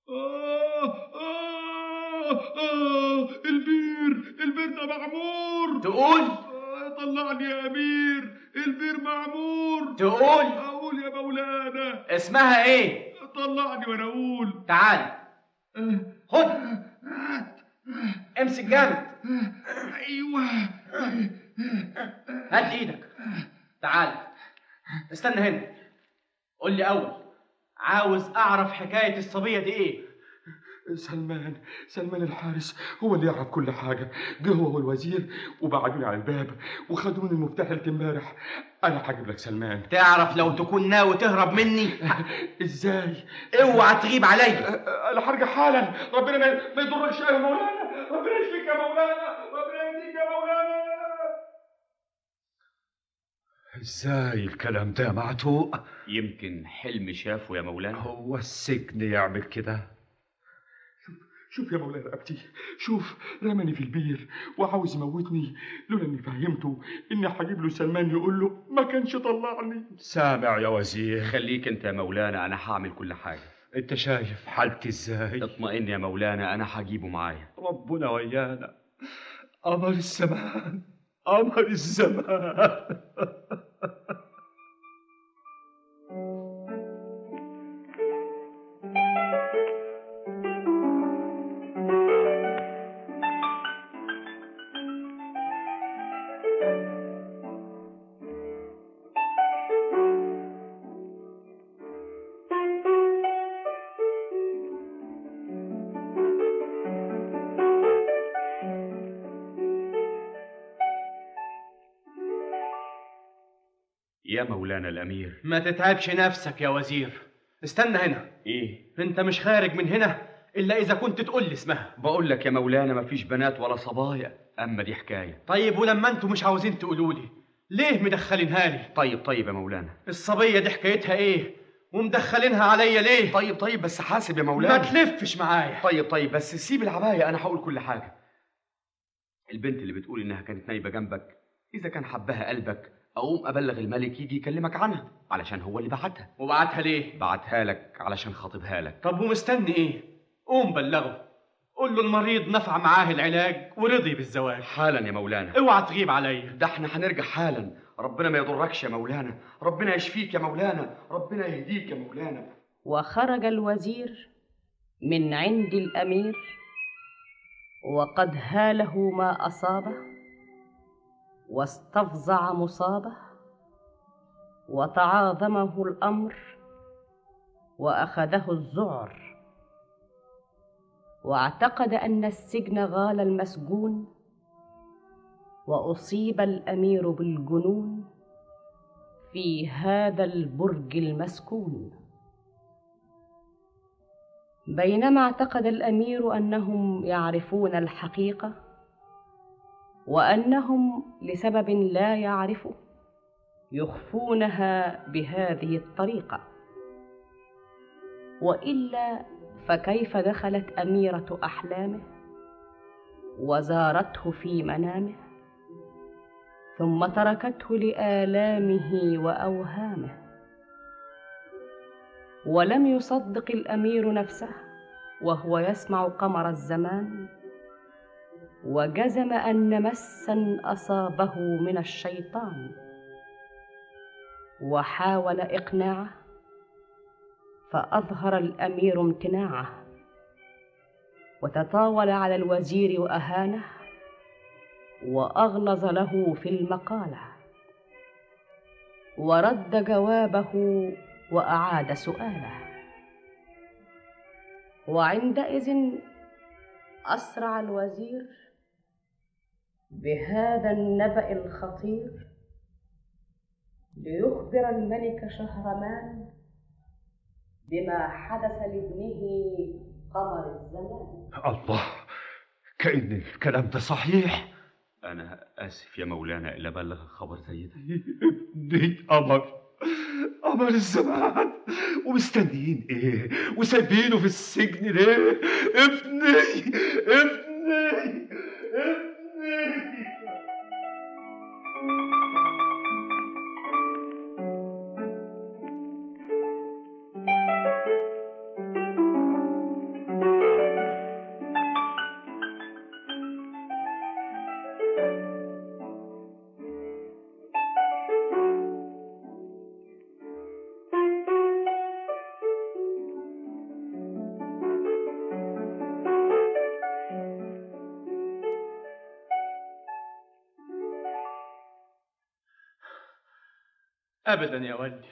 آه آه آه البير البير ده معمور. تقول؟ طلعني يا أمير البير معمور. تقول؟ أقول يا مولانا. اسمها إيه؟ طلعني وأنا أقول. تعال. خد امسك جامد. أيوه. هات إيدك. تعال. استنى هنا. قول لي أول عاوز أعرف حكاية الصبية دي إيه؟ سلمان سلمان الحارس هو اللي يعرف كل حاجة. جه هو والوزير وبعدوني على الباب وخدوني المفتاح امبارح. أنا هجيب لك سلمان. تعرف لو تكون ناوي تهرب مني؟ إزاي؟ اوعى تغيب عليا أنا هرجع حالا. ربنا ما ما يضركش يا مولانا. ربنا يشفيك يا مولانا. ربنا يهديك يا مولانا. إزاي الكلام ده معتوق؟ يمكن حلم شافه يا مولانا. هو السجن يعمل كده. شوف يا مولانا أبتي شوف رماني في البير وعاوز يموتني. لولا إني فهمته إني هجيب له سلمان يقول له ما كانش طلعني. سامع يا وزير. خليك أنت يا مولانا أنا هعمل كل حاجة. أنت شايف حالتي إزاي؟ اطمئن يا مولانا أنا هجيبه معايا. ربنا ويانا. قمر الزمان قمر الزمان. مولانا الأمير. ما تتعبش نفسك يا وزير. استنى هنا. إيه؟ انت مش خارج من هنا إلا إذا كنت تقول لي اسمها. بقول لك يا مولانا مفيش بنات ولا صبايا. أما دي حكاية. طيب ولما أنتوا مش عاوزين تقولوا لي ليه مدخلينها لي؟ طيب طيب يا مولانا. الصبية دي حكايتها إيه؟ ومدخلينها عليا ليه؟ طيب طيب بس حاسب يا ما مولانا تلفش معايا. طيب طيب بس سيب العباية أنا هقول كل حاجة. البنت اللي بتقول إنها كانت نايبة جنبك إذا كان حبها قلبك أقوم أبلغ الملك يجي يكلمك عنها علشان هو اللي بعتها. وبعتها ليه؟ بعتها لك علشان خاطبها لك. طب ومستني إيه؟ قوم بلغه. قول له المريض نفع معاه العلاج ورضي بالزواج. حالا يا مولانا. أوعى تغيب عليا ده إحنا هنرجع حالا. ربنا ما يضركش يا مولانا. ربنا يشفيك يا مولانا. ربنا يهديك يا مولانا. وخرج الوزير من عند الأمير وقد هاله ما أصابه. واستفزع مصابه وتعاظمه الأمر وأخذه الذعر واعتقد أن السجن غال المسجون وأصيب الأمير بالجنون في هذا البرج المسكون. بينما اعتقد الأمير أنهم يعرفون الحقيقة وأنهم لسبب لا يعرفه يخفونها بهذه الطريقة. وإلا فكيف دخلت أميرة أحلامه؟ وزارته في منامه ثم تركته لآلامه وأوهامه. ولم يصدق الأمير نفسه وهو يسمع قمر الزمان. وجزم أن مسا أصابه من الشيطان. وحاول إقناعه فأظهر الأمير امتناعه. وتطاول على الوزير وأهانه وأغلظ له في المقالة. ورد جوابه وأعاد سؤاله. وعندئذ أسرع الوزير بهذا النبأ الخطير ليخبر الملك شهرمان بما حدث لابنه قمر الزمان. الله كأن الكلام ده صحيح. أنا آسف يا مولانا إلا بلغ خبر زي ده ابني قمر قمر الزمان. ومستنيين إيه؟ وسايبينه في السجن ليه؟ ابني ابني ابني. América! ابدا يا ولدي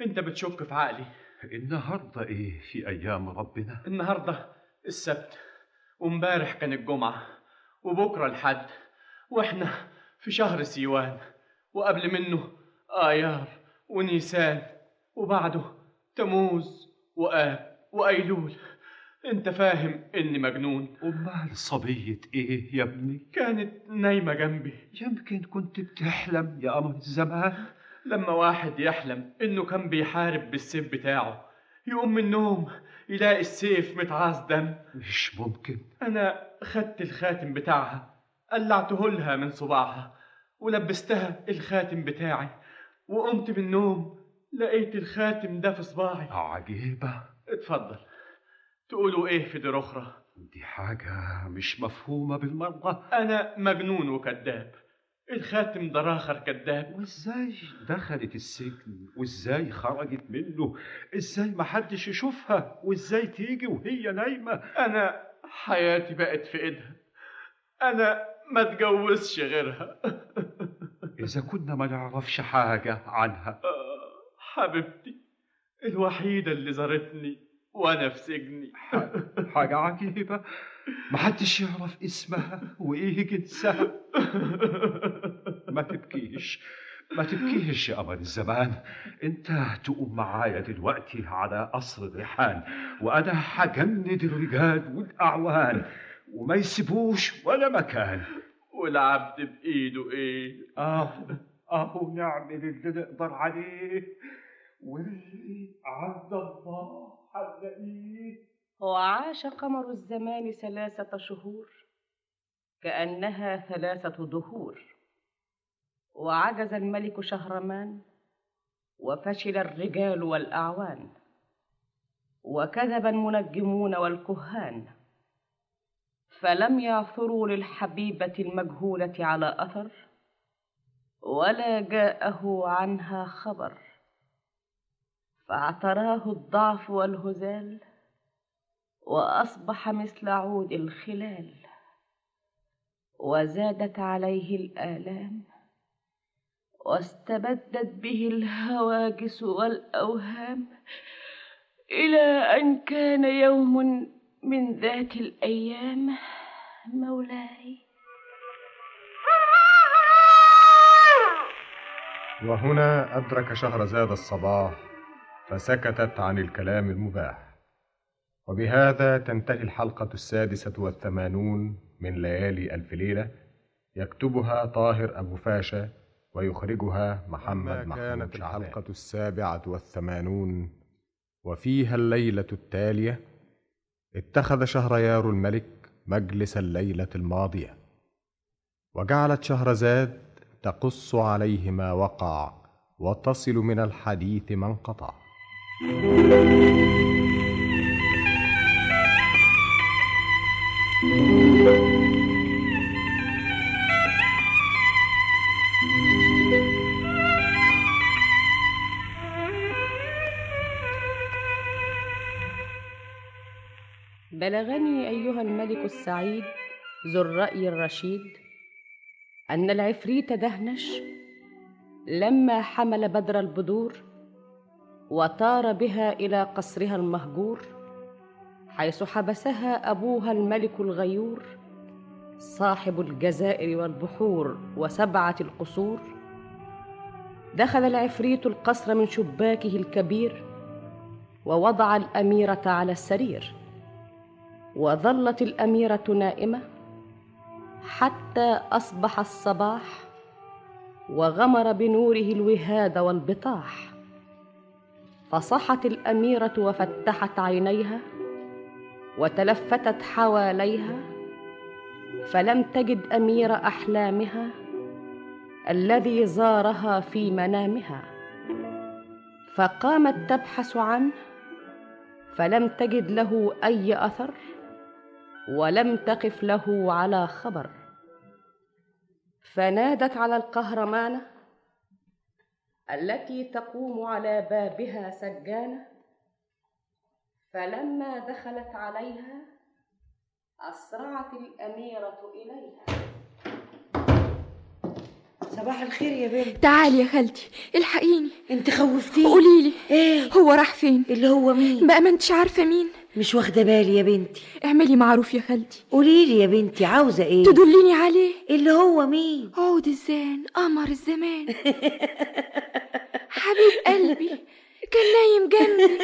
أنت بتشك في عقلي. النهارده إيه في أيام ربنا؟ النهارده السبت وامبارح كان الجمعة وبكرة الحد وإحنا في شهر سيوان وقبل منه آيار ونيسان وبعده تموز وآب وأيلول. أنت فاهم إني مجنون. أمال صبية إيه يا ابني؟ كانت نايمة جنبي. يمكن كنت بتحلم يا قمر الزمان. لما واحد يحلم إنه كان بيحارب بالسيف بتاعه يقوم من النوم يلاقي السيف متعاص دم. مش ممكن. أنا خدت الخاتم بتاعها قلعته لها من صباعها ولبستها الخاتم بتاعي وقمت من النوم لقيت الخاتم ده في صباعي. عجيبة. اتفضل. تقولوا إيه في دي أخرى؟ دي حاجة مش مفهومة بالمرة. أنا مجنون وكذاب. الخاتم ده راخر كذاب وإزاي؟ دخلت السجن وإزاي خرجت منه؟ إزاي ما حدش يشوفها؟ وإزاي تيجي وهي نايمة؟ أنا حياتي بقت في إيدها. أنا ما اتجوزش غيرها. إذا كنا ما نعرفش حاجة عنها. حبيبتي الوحيدة اللي زارتني. وأنا في سجني. حاجة عجيبة. محدش يعرف اسمها وإيه جنسها. ما تبكيش. ما تبكيش يا قمر الزمان. أنت تقوم معايا دلوقتي على قصر الريحان وأنا هجند الرجال والأعوان وما يسيبوش ولا مكان. والعبد بإيده إيه؟ اهو اهو نعمل اللي نقدر عليه. واللي عند الله. وعاش قمر الزمان ثلاثة شهور كأنها ثلاثة دهور. وعجز الملك شهرمان وفشل الرجال والأعوان. وكذب المنجمون والكهان. فلم يعثروا للحبيبة المجهولة على أثر ولا جاءه عنها خبر. فاعتراه الضعف والهزال وأصبح مثل عود الخلال وزادت عليه الآلام واستبدت به الهواجس والأوهام إلى أن كان يوم من ذات الأيام. مولاي. وهنا أدرك شهرزاد الصباح فسكتت عن الكلام المباح. وبهذا تنتهي الحلقة السادسة والثمانون من ليالي ألف ليلة يكتبها طاهر أبو فاشا ويخرجها محمد محمود كانت الحلقة السابعة والثمانون وفيها الليلة التالية اتخذ شهريار الملك مجلس الليلة الماضية. وجعلت شهرزاد تقص عليه ما وقع وتصل من الحديث ما انقطع. بلغني أيها الملك السعيد ذو الرأي الرشيد أن العفريت دهنش لما حمل بدر البدور وطار بها إلى قصرها المهجور حيث حبسها أبوها الملك الغيور صاحب الجزائر والبحور وسبعة القصور. دخل العفريت القصر من شباكه الكبير ووضع الأميرة على السرير وظلت الأميرة نائمة حتى أصبح الصباح وغمر بنوره الوهاد والبطاح. فصحت الأميرة وفتحت عينيها وتلفتت حواليها فلم تجد أمير أحلامها الذي زارها في منامها. فقامت تبحث عنه فلم تجد له أي أثر ولم تقف له على خبر. فنادت على القهرمانة التي تقوم على بابها سجانة. فلما دخلت عليها أسرعت الأميرة إليها. صباح الخير يا بنت. تعالي يا خالتي الحقيني. انت خوفتيني. قولي لي إيه؟ هو راح فين؟ اللي هو مين؟ بقى ما انتش عارفة مين. مش واخدة بالي يا بنتي. اعملي معروف يا خالتي. قولي لي يا بنتي عاوزة إيه؟ تدليني عليه. اللي هو مين؟ عود الزان قمر الزمان. حبيب قلبي كان نايم جنبي.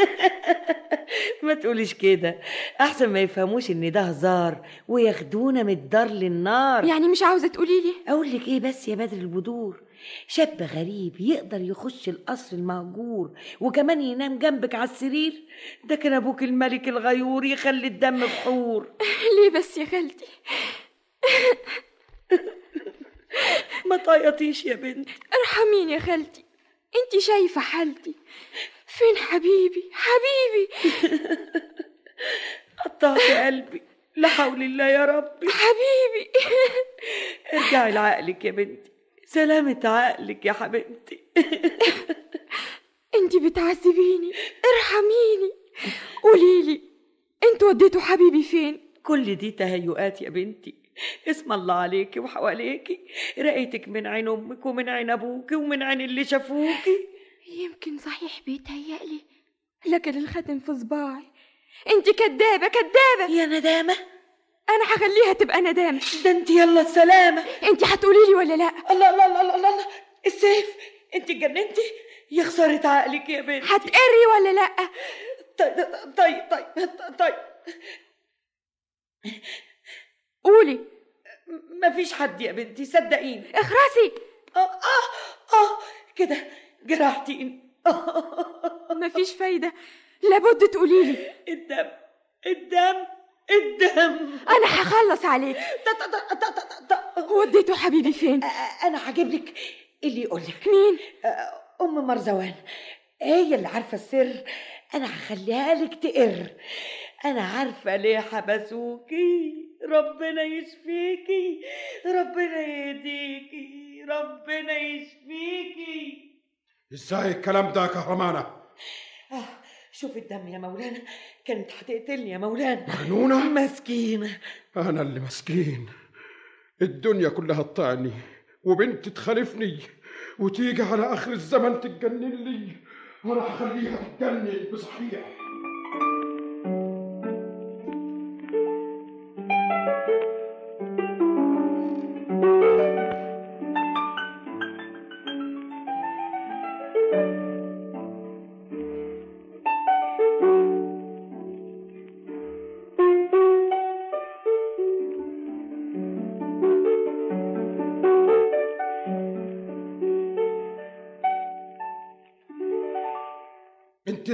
ما تقوليش كده. أحسن ما يفهموش إن ده هزار وياخدونا من الدار للنار. يعني مش عاوزة تقولي لي أقول لك إيه بس يا بدر البدور. شاب غريب يقدر يخش القصر المهجور وكمان ينام جنبك على السرير؟ ده كان أبوك الملك الغيور يخلي الدم بحور. ليه بس يا خالتي؟ ما تعيطيش يا بنت. ارحميني يا خالتي. انت شايفة حالتي. فين حبيبي؟ حبيبي! قطعت قلبي. لا حول الله يا ربي. حبيبي! ارجعي لعقلك يا بنتي. سلامة عقلك يا حبيبتي. انت بتعذبيني ارحميني. قوليلي أنتوا وديتوا حبيبي فين؟ كل دي تهيؤات يا بنتي. اسم الله عليكي وحواليكي. رأيتك من عين أمك ومن عين ابوكي ومن عين اللي شافوكي. يمكن صحيح بيتهيألي لكن الختم في صباعي. انت كدابة كدابة. يا ندامة. أنا هخليها تبقى ندامة. ده انت يلا السلامه انت هتقولي لي ولا لا؟ الله الله الله الله, الله. السيف انت اتجننتي؟ يا خسارة عقلك يا بنتي. هتقري ولا لا؟ طيب طيب طيب طيب. قولي. مفيش حد يا بنتي صدقيني. اخرسي. آه آه آه. كده جرحتيني مفيش فايدة. لابد تقولي لي. الدم الدم. الدم. أنا هخلص عليك. وديته حبيبي فين؟ أنا هجيب لك اللي يقول لك. مين؟ أم مرزوان. هي اللي عارفة السر. أنا هخليها لك تقر. أنا عارفة ليه حبسوكي. ربنا يشفيكي. ربنا يهديكي. ربنا يشفيكي. إزاي الكلام ده يا كهرمانة؟ آه. شوف الدم يا مولانا كانت هتقتلني يا مولانا. مجنونه مسكينه أنا اللي مسكين. الدنيا كلها تطعني وبنت تخالفني وتيجي على آخر الزمن تتجنن لي وأنا هخليها تتجنن بصحيح.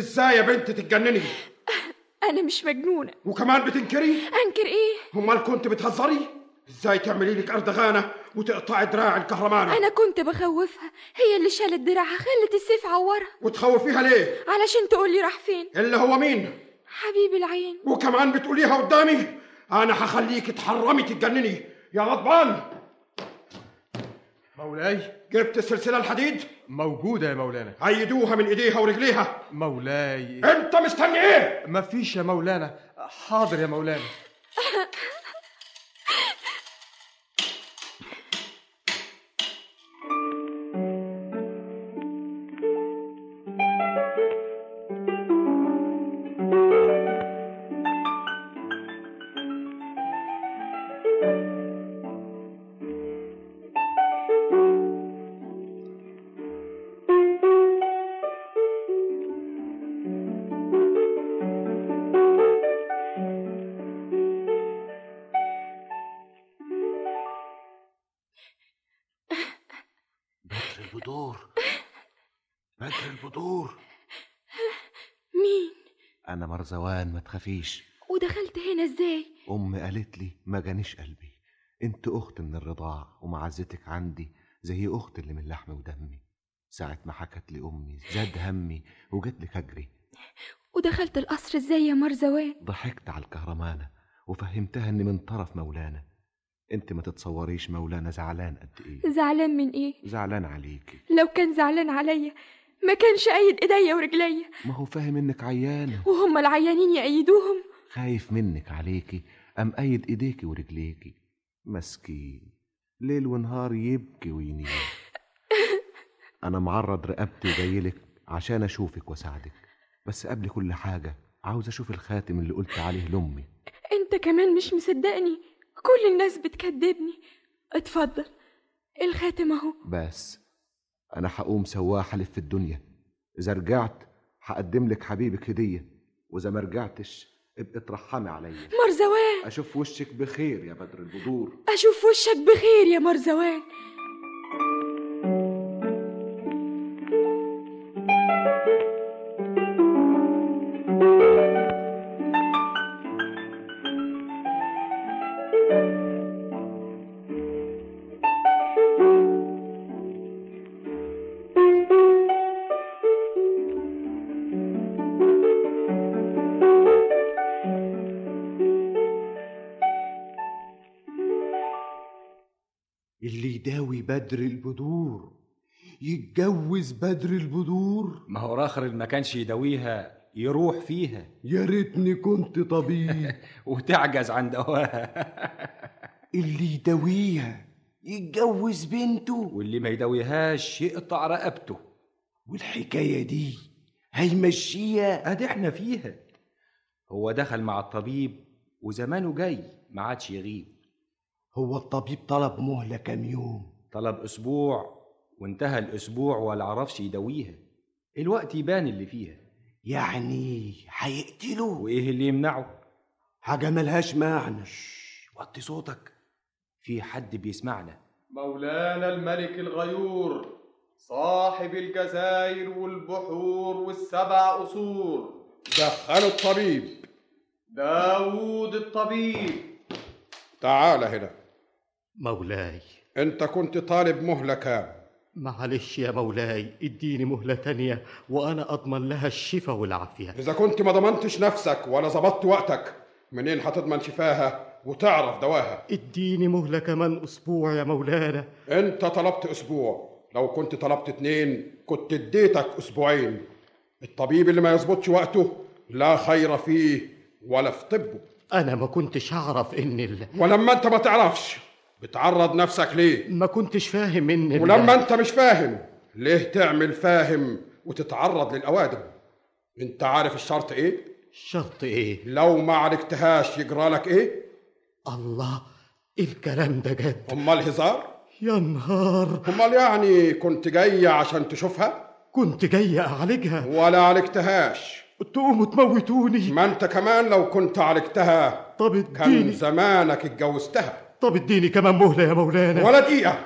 إزاي يا بنت تتجنني. أنا مش مجنونة. وكمان بتنكري؟ أنكر إيه؟ أمال كنت بتهزري؟ إزاي تعملي لك اردغانه وتقطعي دراع الكهرمانة؟ أنا كنت بخوفها. هي اللي شالت دراعها خلت السيف عورها. وتخوفيها ليه؟ علشان تقولي راح فين. اللي هو مين؟ حبيب العين. وكمان بتقوليها قدامي. أنا هخليك تحرمي تتجنني. يا غضبان! مولاي. جبت السلسلة الحديد؟ موجودة يا مولانا. عيدوها من ايديها ورجليها. مولاي. انت مستني إيه؟ مفيش يا مولانا. حاضر يا مولانا. مرزوان ما تخافيش. ودخلت هنا إزاي؟ أمي قالت لي ما جانيش قلبي. أنت أخت من الرضاع ومعزتك عندي زي اخت اللي من لحمي ودمي. ساعة ما حكت لي أمي زاد همي وجيت لك اجري ودخلت القصر إزاي يا مرزوان ضحكت على الكهرمانة وفهمتها إني من طرف مولانا. أنت ما تتصوريش مولانا زعلان قد إيه؟ زعلان من إيه؟ زعلان عليكي. لو كان زعلان عليا ما كانش ايد إيديا ورجليا. ما هو فاهم إنك عيانة وهم العيانين يأيدوهم خايف منك عليكي أم أيد إيديكي ورجليكي مسكين ليل ونهار يبكي وينيم. أنا معرض رقبتي وجايلك عشان أشوفك وأساعدك. بس قبل كل حاجة عاوز أشوف الخاتم اللي قلت عليه لأمي. أنت كمان مش مصدقني. كل الناس بتكذبني. اتفضل. الخاتم أهو. بس أنا هقوم سواح ألف في الدنيا. إذا رجعت هقدم لك حبيبك هدية وإذا ما رجعتش ابقي ترحمي عليا مرزوان! أشوف وشك بخير يا بدر البدور. أشوف وشك بخير يا مرزوان! بدر البدور. يتجوز بدر البدور. ما هو راخر ما كانش يداويها يروح فيها. يا ريتني كنت طبيب. وتعجز عن دواها اللي يداويها يتجوز بنته. واللي ما يداويهاش يقطع رقبته. والحكاية دي هيمشيها. أدي إحنا فيها. هو دخل مع الطبيب وزمانه جاي ما عادش يغيب. هو الطبيب طلب مهلة كام يوم؟ طلب أسبوع وانتهى الأسبوع ولا عرفش يداويها الوقت يبان اللي فيها. يعني هيقتله وإيه اللي يمنعه؟ حاجة ملهاش معنى. وطي صوتك. في حد بيسمعنا. مولانا الملك الغيور صاحب الجزائر والبحور والسبع قصور. دخلوا الطبيب. داوود الطبيب. تعال هنا. مولاي. انت كنت طالب مهلة كام معلش يا مولاي اديني مهلة تانية وأنا أضمن لها الشفاء والعافية. إذا كنت ما ضمنتش نفسك ولا ظبطت وقتك منين هتضمن شفاها وتعرف دواها؟ اديني مهلة كمان أسبوع يا مولانا. أنت طلبت أسبوع. لو كنت طلبت اتنين كنت اديتك أسبوعين. الطبيب اللي ما يظبطش وقته لا خير فيه ولا في طبه. أنا ما كنتش أعرف إن ال... ولما أنت ما تعرفش بتعرض نفسك ليه؟ ما كنتش فاهم ال... ولما أنت مش فاهم ليه تعمل فاهم وتتعرض للأوادم؟ أنت عارف الشرط إيه؟ شرط إيه؟ لو ما عالجتهاش يجرالك إيه؟ الله الكلام ده جد؟ امال هزار يا نهار! امال يعني كنت جاي عشان تشوفها؟ كنت جاي أعالجها؟ ولا عالجتهاش. تقوموا تموتوني. ما أنت كمان لو كنت عالجتها طب كان زمانك اتجوزتها. طب اديني كمان مهلة يا مولانا. ولا دقيقة.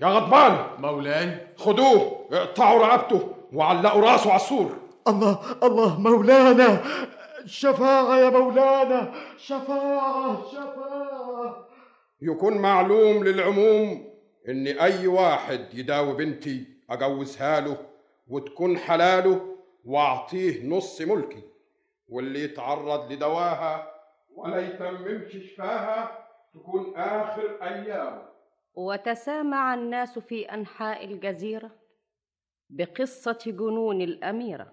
يا غضبان. مولاي. خدوه اقطعوا رقبته وعلقوا راسه على السور. الله الله مولانا. شفاعة يا مولانا. شفاعة شفاعة. يكون معلوم للعموم ان أي واحد يداوي بنتي أجوزها له وتكون حلاله وأعطيه نص ملكي واللي يتعرض لدواها ولا يتممش شفاها تكون آخر ايامه وتسامع الناس في أنحاء الجزيرة بقصة جنون الأميرة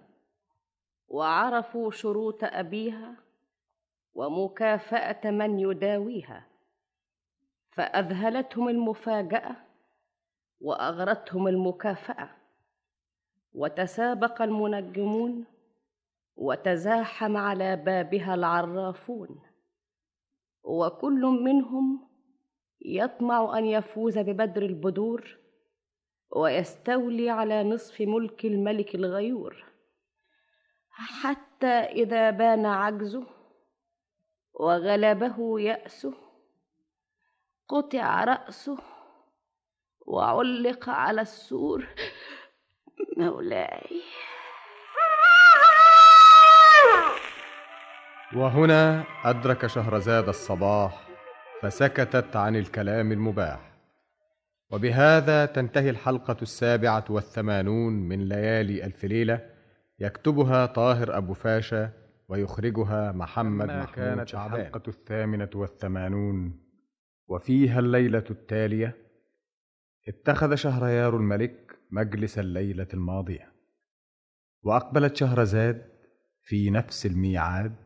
وعرفوا شروط أبيها ومكافأة من يداويها فأذهلتهم المفاجأة وأغرتهم المكافأة. وتسابق المنجمون وتزاحم على بابها العرافون. وكل منهم يطمع أن يفوز ببدر البدور ويستولي على نصف ملك الملك الغيور. حتى إذا بان عجزه وغلبه يأسه قطع رأسه وعلق على السور. مولاي. وهنا أدرك شهرزاد الصباح فسكتت عن الكلام المباح. وبهذا تنتهي الحلقة السابعة والثمانون من ليالي ألف ليلة يكتبها طاهر أبو فاشا ويخرجها محمد محمود كانت شعبان. الحلقة الثامنة والثمانون. وفيها الليلة التالية اتخذ شهريار الملك مجلس الليلة الماضية. وأقبلت شهرزاد في نفس الميعاد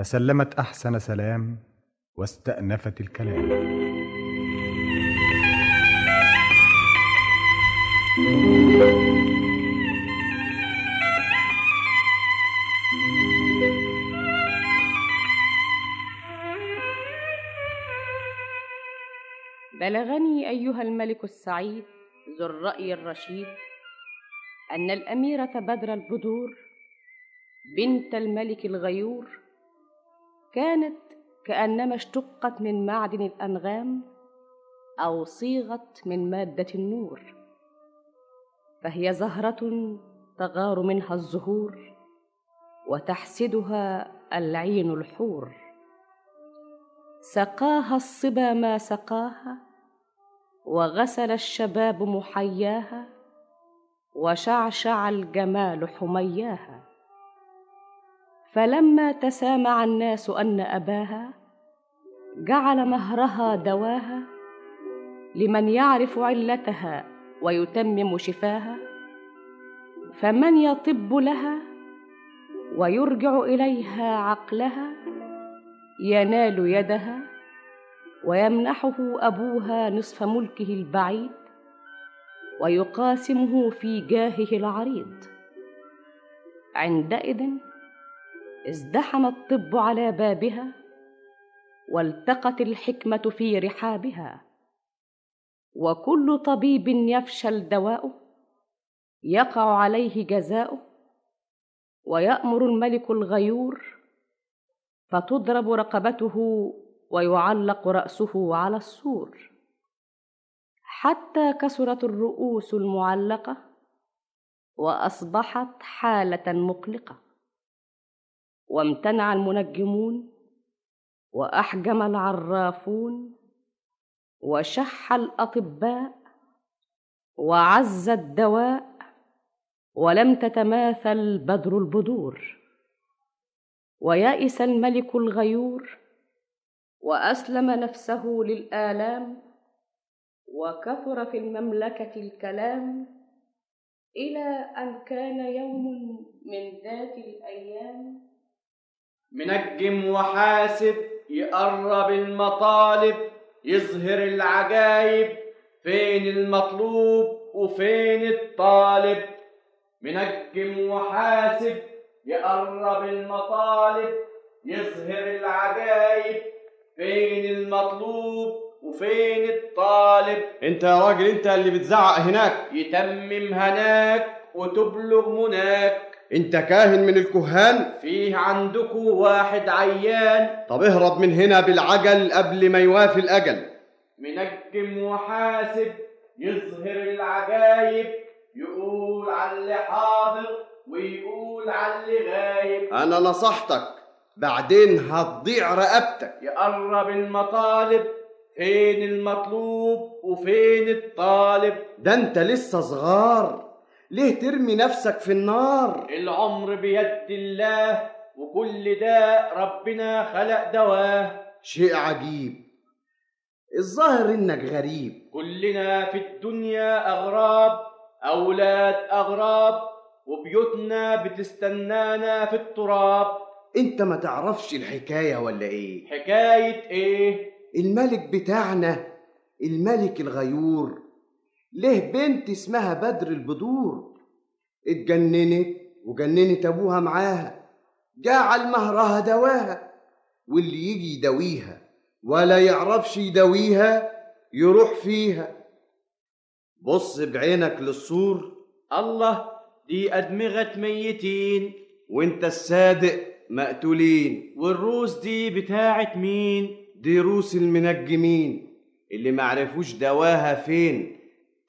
فسلمت أحسن سلام واستأنفت الكلام. بلغني أيها الملك السعيد ذو الرأي الرشيد أن الأميرة بدر البدور بنت الملك الغيور كانت كأنما اشتقت من معدن الأنغام أو صيغت من مادة النور فهي زهرة تغار منها الزهور وتحسدها العين الحور. سقاها الصبا ما سقاها وغسل الشباب محياها وشعشع الجمال حمياها. فلما تسامع الناس أن أباها جعل مهرها دواها لمن يعرف علتها ويتمم شفاها فمن يطب لها ويرجع إليها عقلها ينال يدها ويمنحه أبوها نصف ملكه البعيد ويقاسمه في جاهه العريض. عندئذ ازدحم الطب على بابها والتقت الحكمة في رحابها. وكل طبيب يفشل دواؤه يقع عليه جزاؤه ويأمر الملك الغيور فتضرب رقبته ويعلق رأسه على السور. حتى كسرت الرؤوس المعلقة وأصبحت حالة مقلقة. وامتنع المنجمون وأحجم العرافون وشح الأطباء وعز الدواء ولم تتماثل بدر البدور ويأس الملك الغيور وأسلم نفسه للآلام وكثر في المملكة الكلام إلى أن كان يوم من ذات الأيام منجم وحاسب يقرب المطالب يظهر العجايب. فين المطلوب وفين الطالب؟ منجم وحاسب يقرب المطالب يظهر العجايب. فين المطلوب وفين الطالب؟ انت يا راجل انت اللي بتزعق هناك. يتمم هناك وتبلغ مناك انت كاهن من الكهان؟ فيه عندكم واحد عيان. طب اهرب من هنا بالعجل قبل ما يوافي الأجل. منجم وحاسب يظهر العجايب يقول على اللي حاضر ويقول على اللي غايب. أنا نصحتك بعدين هتضيع رقبتك. يقرب المطالب فين المطلوب وفين الطالب؟ ده انت لسه صغار. ليه ترمي نفسك في النار؟ العمر بيد الله وكل ده ربنا خلق دواه شيء عجيب. الظاهر إنك غريب. كلنا في الدنيا أغراب أولاد أغراب وبيوتنا بتستنانا في التراب. أنت ما تعرفش الحكاية ولا إيه؟ حكاية إيه؟ الملك بتاعنا الملك الغيور. له بنت اسمها بدر البدور اتجننت وجننت أبوها معاها جعل مهرها دواها واللي يجي يداويها ولا يعرفش يداويها يروح فيها. بص بعينك للسور الله دي أدمغة ميتين وانت الصادق مقتولين. والروس دي بتاعت مين؟ دي روس المنجمين اللي معرفوش دواها فين.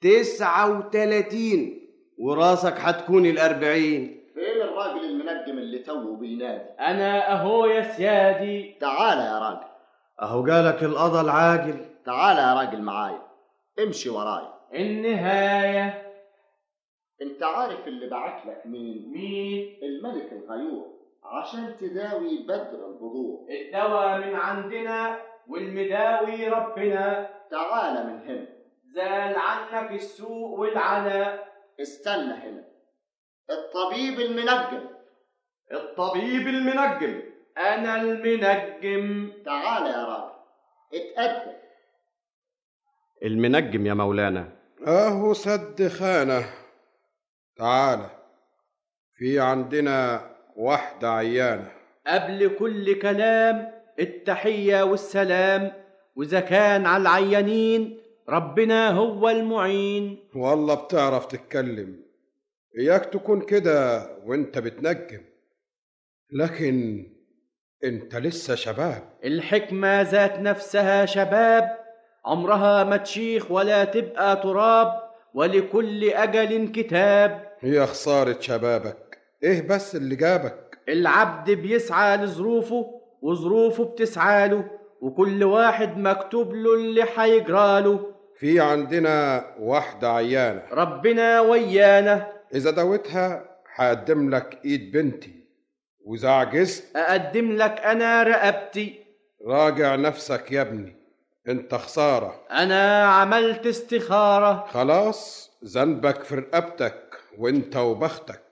تسعة وتلاتين. وراسك هتكون الأربعين. فين الراجل المنجم اللي توه بينادي؟ أنا أهو يا سيادي. تعال يا راجل. أهو جالك القضا العاجل تعال يا راجل معايا امشي ورايا النهاية. أنت عارف اللي بعت لك مين؟ مين؟ الملك الغيور. عشان تداوي بدر البذور الدواء من عندنا والمداوي ربنا. تعال من هنا. زال عنك السوء والعناء استنى هنا. الطبيب المنجم. الطبيب المنجم. أنا المنجم. تعال يا راجل. اتقدم المنجم يا مولانا. أهو سد خانة. تعالى في عندنا واحدة عيانة. قبل كل كلام التحية والسلام وإذا كان على العيانين ربنا هو المعين. والله بتعرف تتكلم. إياك تكون كده وإنت بتنجم. لكن إنت لسه شباب. الحكمة ذات نفسها شباب. عمرها ما تشيخ ولا تبقى تراب. ولكل أجل كتاب. هي خسارة شبابك. إيه بس اللي جابك؟ العبد بيسعى لظروفه وظروفه بتسعى له. وكل واحد مكتوب له اللي هيجراله في عندنا واحدة عيانة. ربنا ويانا. إذا دوتها هقدم لك إيد بنتي. وإذا عجزت أقدم لك أنا رقبتي. راجع نفسك يا ابني. أنت خسارة. أنا عملت استخارة. خلاص ذنبك في رقبتك وأنت وبختك.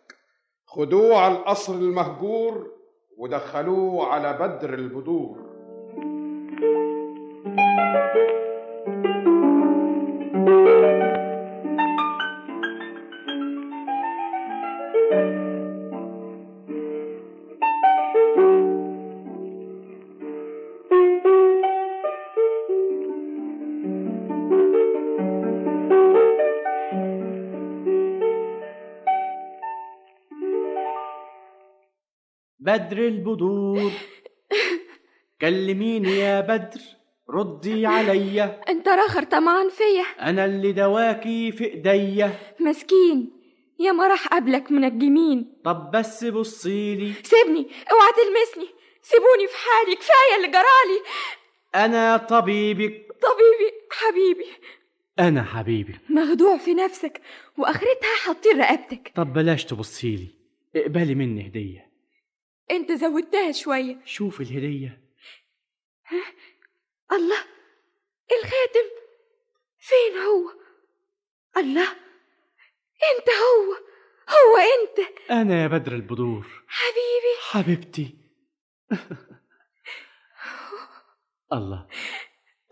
خدوه على القصر المهجور ودخلوه على بدر البدور. بدر البدور. كلميني يا بدر ردي عليا انت راخر طمعان فيا. أنا اللي دواكي في ايديا مسكين يا ما راح قبلك منجمين طب بس بصيلي سيبني اوعى تلمسني. سيبوني في حالي كفاية اللي جرالي أنا طبيبك طبيبي حبيبي. أنا حبيبي. مخدوع في نفسك وآخرتها حاطين رقبتك. طب بلاش تبصيلي اقبلي مني هدية. انت زودتها شوية. شوف الهدية. الله الخاتم فين هو؟ الله انت هو هو انت. أنا يا بدر البدور. حبيبي. حبيبتي. الله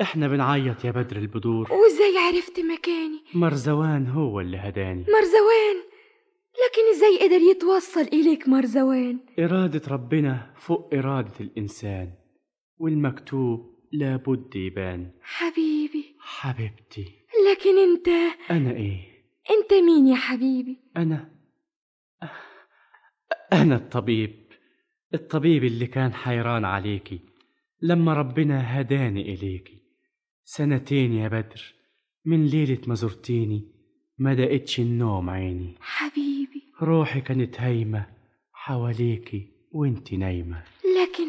إحنا بنعيط يا بدر البدور. وإزاي عرفت مكاني؟ مرزوان هو اللي هداني. مرزوان. لكن إزاي قدر يتوصل إليك مرزوان إرادة ربنا فوق إرادة الإنسان والمكتوب لابد يبان. حبيبي. حبيبتي. لكن أنت؟ أنا إيه؟ أنت مين يا حبيبي؟ أنا أنا الطبيب الطبيب اللي كان حيران عليكي لما ربنا هداني إليكي. سنتين يا بدر من ليلة ما زرتيني ما دقتش النوم عيني. حبيبي. روحي كانت هايمة حواليكي وانت نايمة. لكن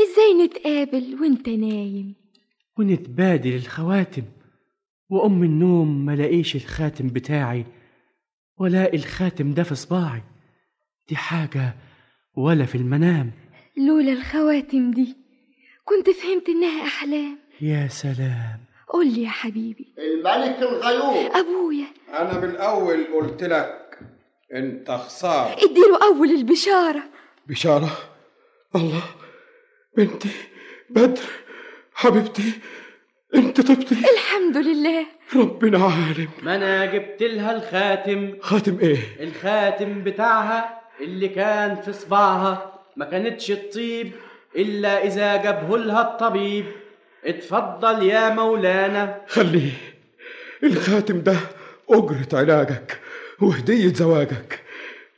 إزاي نتقابل وانت نايم؟ ونتبادل الخواتم وأم النوم ملاقيش الخاتم بتاعي ولاقي الخاتم ده في صباعي. دي حاجة ولا في المنام. لولا الخواتم دي كنت فهمت إنها أحلام. يا سلام. قول لي يا حبيبي. الملك الغيور أبويا. أنا من الأول قلت لك أنت خسارة اديله أول البشارة. بشارة؟ الله بنتي بدر حبيبتي أنت طبتي الحمد لله. ربنا عالم. ما أنا جبت لها الخاتم؟ خاتم إيه؟ الخاتم بتاعها اللي كان في صباعها ما كانتش تطيب إلا إذا جابه لها الطبيب. اتفضل يا مولانا. خليه. الخاتم ده أجرة علاجك. وهدية زواجك.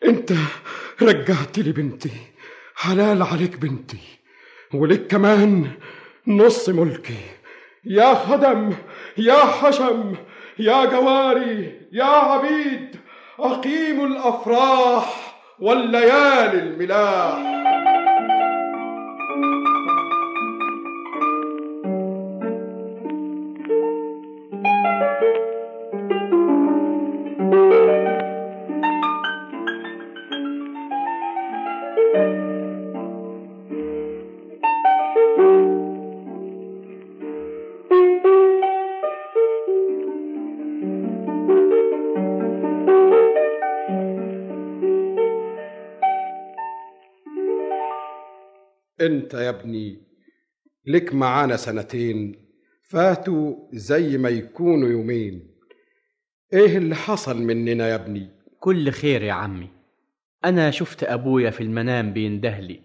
انت رجعت لي بنتي. حلال عليك بنتي. ولك كمان نص ملكي. يا خدم يا حشم يا جواري يا عبيد أقيموا الأفراح والليالي الملاح. انت يا ابني لك معانا سنتين فاتوا زي ما يكونوا يومين. إيه اللي حصل مننا يا ابني؟ كل خير يا عمي. أنا شفت أبويا في المنام بيندهلي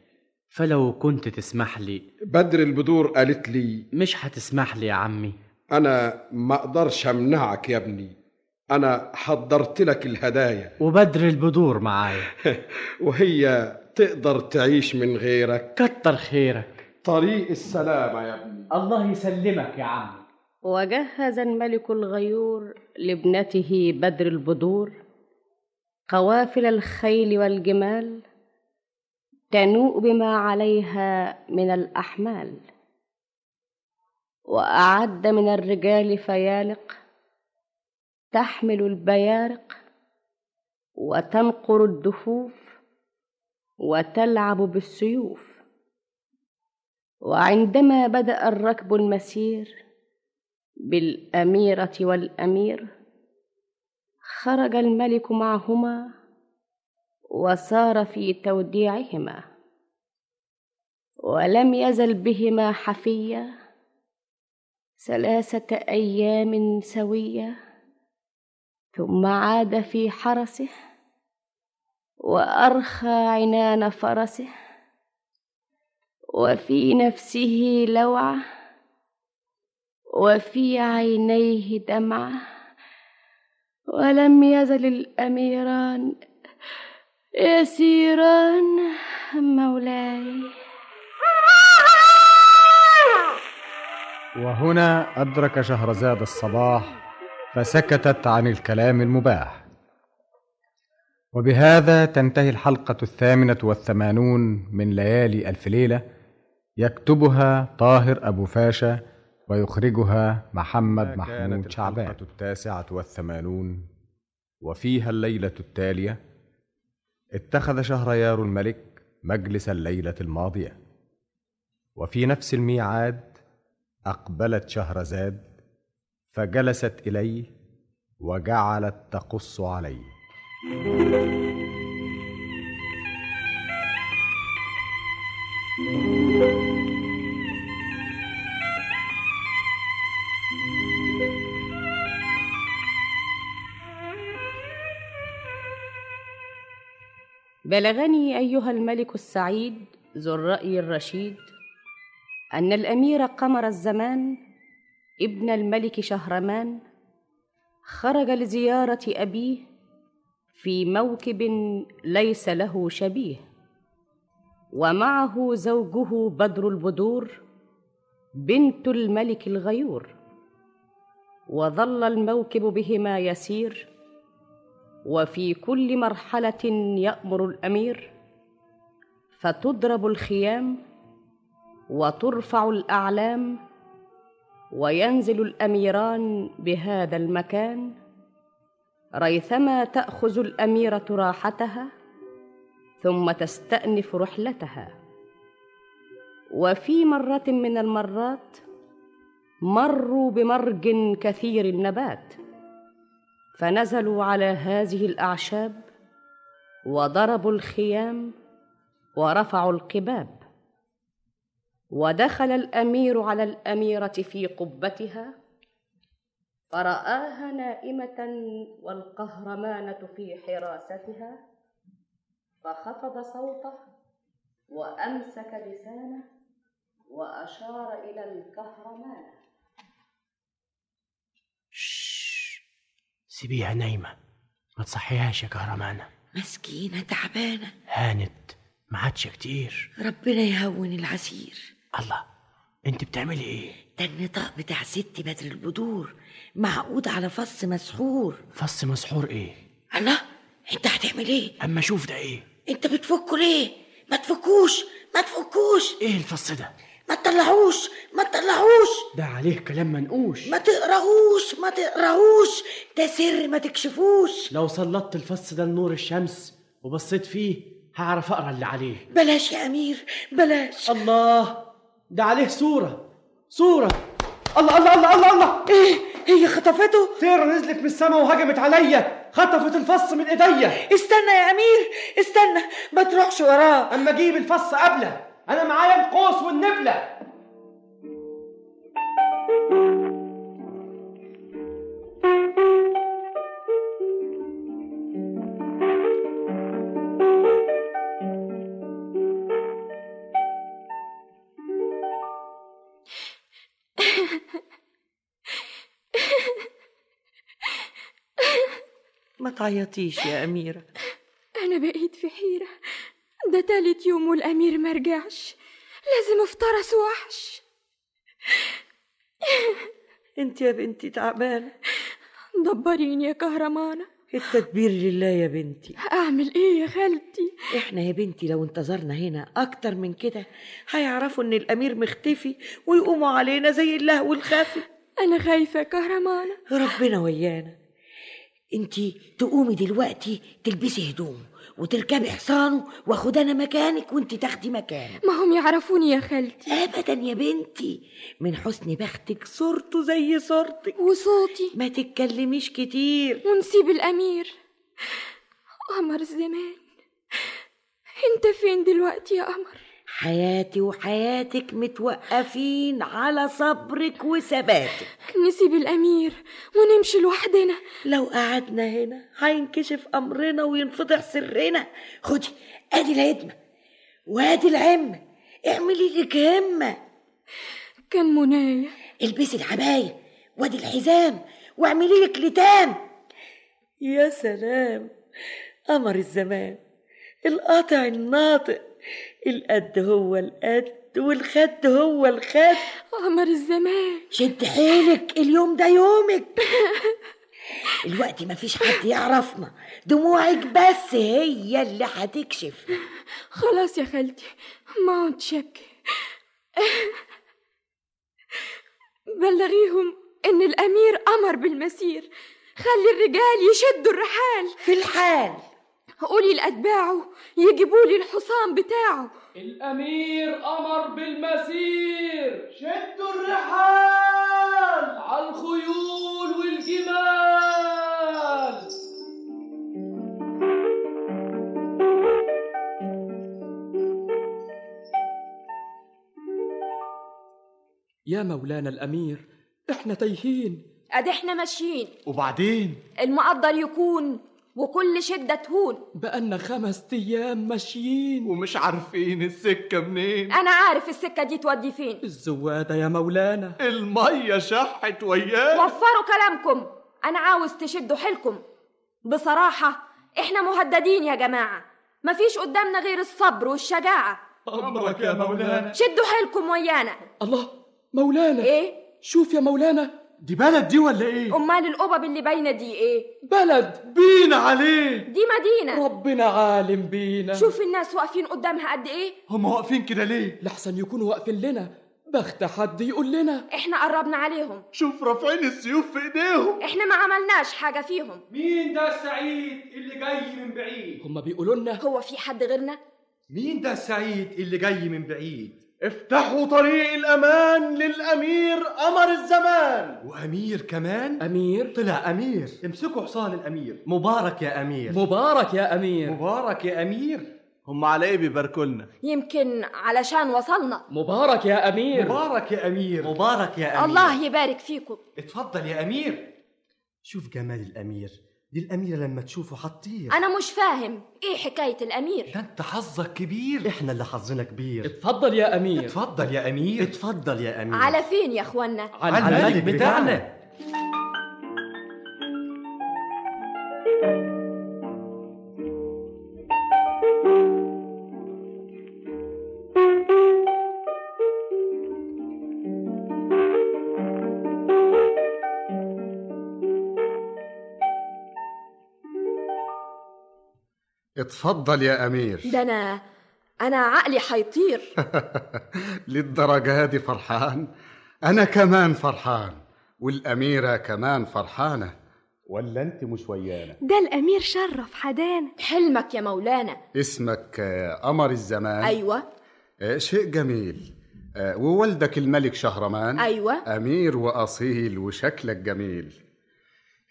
فلو كنت تسمح لي. بدر البدور قالت لي مش هتسمح لي يا عمي. أنا ما أقدرش أمنعك يا ابني. أنا حضرت لك الهدايا. وبدر البدور معايا وهي تقدر تعيش من غيرك. كتر خيرك. طريق السلامة يا ابني. الله يسلمك يا عمي. وجهز الملك الغيور لابنته بدر البدور. قوافل الخيل والجمال تنوء بما عليها من الأحمال. وأعد من الرجال فيالق تحمل البيارق وتنقر الدفوف وتلعب بالسيوف. وعندما بدأ الركب المسير بالأميرة والأمير خرج الملك معهما وسار في توديعهما. ولم يزل بهما حفية ثلاثة أيام سوية. ثم عاد في حرسه وأرخى عنان فرسه وفي نفسه لوعة وفي عينيه دمعة ولم يزل الأميران يسيران مولاي. وهنا أدرك شهرزاد الصباح فسكتت عن الكلام المباح. وبهذا تنتهي الحلقة الثامنة والثمانون من ليالي ألف ليلة يكتبها طاهر أبو فاشا ويخرجها محمد محمود شعبان. الحلقة التاسعة والثمانون وفيها الليلة التالية. اتخذ شهريار الملك مجلس الليلة الماضية. وفي نفس الميعاد أقبلت شهرزاد فجلست إليه وجعلت تقص عليه بلغني أيها الملك السعيد ذو الرأي الرشيد أن الأمير قمر الزمان ابن الملك شهرمان خرج لزيارة أبيه في موكب ليس له شبيه ومعه زوجه بدر البدور بنت الملك الغيور. وظل الموكب بهما يسير وفي كل مرحلة يأمر الأمير فتضرب الخيام وترفع الأعلام وينزل الأميران بهذا المكان؟ ريثما تأخذ الأميرة راحتها ثم تستأنف رحلتها. وفي مرة من المرات مروا بمرج كثير النبات فنزلوا على هذه الأعشاب وضربوا الخيام ورفعوا القباب. ودخل الأمير على الأميرة في قبتها فرآها نائمة والقهرمانة في حراستها فخفض صوته وأمسك لسانه وأشار إلى الكهرمانة سيبيها نايمة. ما تصحيهاش يا كهرمانة مسكينة تعبانة. هانت. ما عادش كتير. ربنا يهون العسير. الله انت بتعملي إيه؟ ده النطاق بتاع ستي بدر البدور معقود على فص مسحور. فص مسحور إيه؟ الله انت هتعمل إيه؟ اما شوف ده إيه؟ انت بتفكه ليه؟ ما تفكوش ما تفكوش. إيه الفص ده؟ ما تطلعوش ما تطلعوش. ده عليه كلام منقوش. ما تقراهوش ما تقراهوش ده سر ما تكشفوش. لو سلطت الفص ده لنور الشمس وبصيت فيه هعرف أقرأ اللي عليه. بلاش يا أمير بلاش. الله! ده عليه صورة. صورة. الله الله الله الله الله. إيه هي خطفته؟ طيرة نزلت من السماء وهجمت عليا. خطفت الفص من إيديا. استنى يا أمير استنى. ما تروحش وراه أما أجيب الفص قبله. أنا معايا القوس والنبلة. تعيطيش يا أميرة. أنا بقيت في حيرة. ده تالت يوم والأمير مرجعش لازم افترس وحش أنت يا بنتي تعبانة. دبريني يا كهرمانة. التدبير لله يا بنتي. أعمل إيه يا خالتي؟ إحنا يا بنتي لو انتظرنا هنا أكتر من كده هيعرفوا إن الأمير مختفي ويقوموا علينا زي اللهو الخافي. أنا خايفة يا كهرمانة. ربنا ويانا. انتي تقومي دلوقتي تلبسي هدوم وتركبي حصانه واخد أنا مكانك وانتي تاخدي مكانه ما هم يعرفوني يا خالتي. ابدا يا بنتي من حسن بختك صورته زي صورتك وصوتي. ما تتكلميش كتير. ونسيب الأمير. قمر زمان. أنت فين دلوقتي يا قمر؟ حياتي وحياتك متوقفين على صبرك وثباتك. نسيب الأمير ونمشي لوحدنا. لو قعدنا هنا هينكشف أمرنا وينفضح سرنا. خدي أدي الهدمة وأدي العمة اعملي لك همة. كان منايا. البسي العباية وادي الحزام واعملي لك لتام. يا سلام قمر الزمان القاطع الناطق. القد هو القد والخد هو الخد. قمر الزمان. شد حيلك اليوم ده يومك. الوقت مفيش حد يعرفنا. دموعك بس هي اللي هتكشف. خلاص يا خالتي ما عدتش ابكي بلغيهم إن الأمير أمر بالمسير. خلي الرجال يشدوا الرحال. في الحال. قولي لأتباعه يجيبوا لي الحصان بتاعه. الأمير أمر بالمسير. شدوا الرحال. على الخيول والجمال. يا مولانا الأمير إحنا تايهين. أدي إحنا ماشيين. وبعدين؟ المقدر يكون وكل شدة تهون. بقالنا خمس أيام ماشيين. ومش عارفين السكة منين. أنا عارف السكة دي تودي فين. الزوادة يا مولانا. المية شحت ويانا وفروا كلامكم. أنا عاوز تشدوا حيلكم. بصراحة إحنا مهددين يا جماعة. مفيش قدامنا غير الصبر والشجاعة. أمرك يا مولانا. شدوا حيلكم ويانا. الله مولانا. إيه؟ شوف يا مولانا. دي بلد دي ولا إيه؟ أمال القبب اللي باينة دي إيه؟ بلد بينا عليه دي مدينة. ربنا عالم بينا. شوف الناس واقفين قدامها قد إيه؟ هم واقفين كده ليه؟ لحسن يكونوا واقفين لنا. بخت حد يقول لنا. إحنا قربنا عليهم. شوف رافعين السيوف في إيديهم. إحنا ما عملناش حاجة فيهم. مين ده السعيد اللي جاي من بعيد؟ هم بيقولوا لنا. هو في حد غيرنا؟ مين ده السعيد اللي جاي من بعيد؟ افتحوا طريق الأمان للأمير قمر الزمان. وأمير كمان؟ أمير؟ طلع أمير. امسكوا حصان الأمير. مبارك يا أمير. مبارك يا أمير. مبارك يا أمير. هم على إيه بيباركوا لنا يمكن علشان وصلنا. مبارك يا أمير. مبارك يا أمير. مبارك يا أمير. الله يبارك فيكم. اتفضل يا أمير. شوف جمال الأمير. دي الأميرة لما تشوفه حطير. أنا مش فاهم. إيه حكاية الأمير؟ ده أنت حظك كبير. إحنا اللي حظنا كبير. اتفضل يا أمير. اتفضل يا أمير. اتفضل يا أمير. على فين يا أخوانا؟ على الملك بتاعنا. اتفضل يا أمير. ده أنا أنا عقلي حيطير. للدرجة دي فرحان؟ أنا كمان فرحان. والأميرة كمان فرحانة. ولا أنت مش ويانا؟ ده الأمير شرف حدانا حلمك يا مولانا. اسمك قمر الزمان؟ أيوة. آه، شيء جميل. آه، ووالدك الملك شهرمان؟ أيوة. أمير وأصيل وشكلك جميل.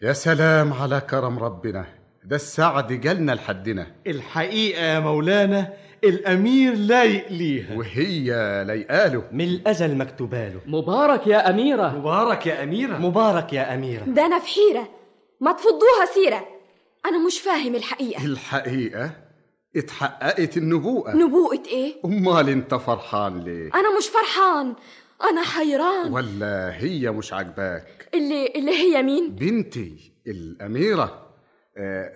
يا سلام على كرم ربنا. ده السعد جالنا لحدنا. الحقيقة يا مولانا الأمير لايق ليها. وهي لايقاله من الأزل مكتوباله. مبارك يا أميرة. مبارك يا أميرة. مبارك يا أميرة. ده أنا في حيرة. ما تفضوها سيرة. أنا مش فاهم الحقيقة. الحقيقة اتحققت النبوءة. نبوءة إيه؟ أمال أنت فرحان ليه؟ أنا مش فرحان. أنا حيران. ولا هي مش عاجباك؟ اللي اللي هي مين؟ بنتي الأميرة.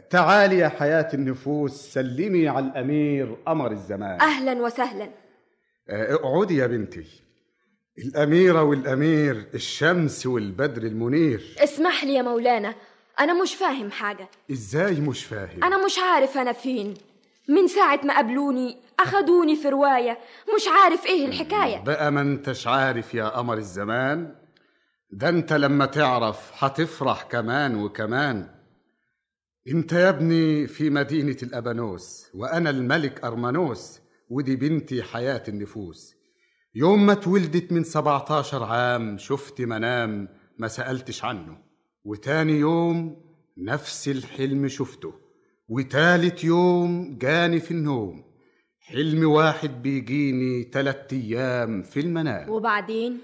تعالي يا حياة النفوس سلمي على الأمير قمر الزمان. أهلا وسهلا. آه، اقعدي يا بنتي. الأميرة والأمير الشمس والبدر المنير. اسمح لي يا مولانا أنا مش فاهم حاجة. إزاي مش فاهم؟ أنا مش عارف أنا فين. من ساعة ما قابلوني أخدوني في رواية. مش عارف إيه الحكاية. بقى ما أنتش عارف يا قمر الزمان. ده أنت لما تعرف هتفرح كمان وكمان. انت يا ابني في مدينة الأبانوس وأنا الملك أرمانوس ودي بنتي حياة النفوس. يوم ما اتولدت من 17 عام شفت منام ما سألتش عنه. وتاني يوم نفس الحلم شفته. وتالت يوم جاني في النوم. حلم واحد بيجيني تلات أيام في المنام. وبعدين؟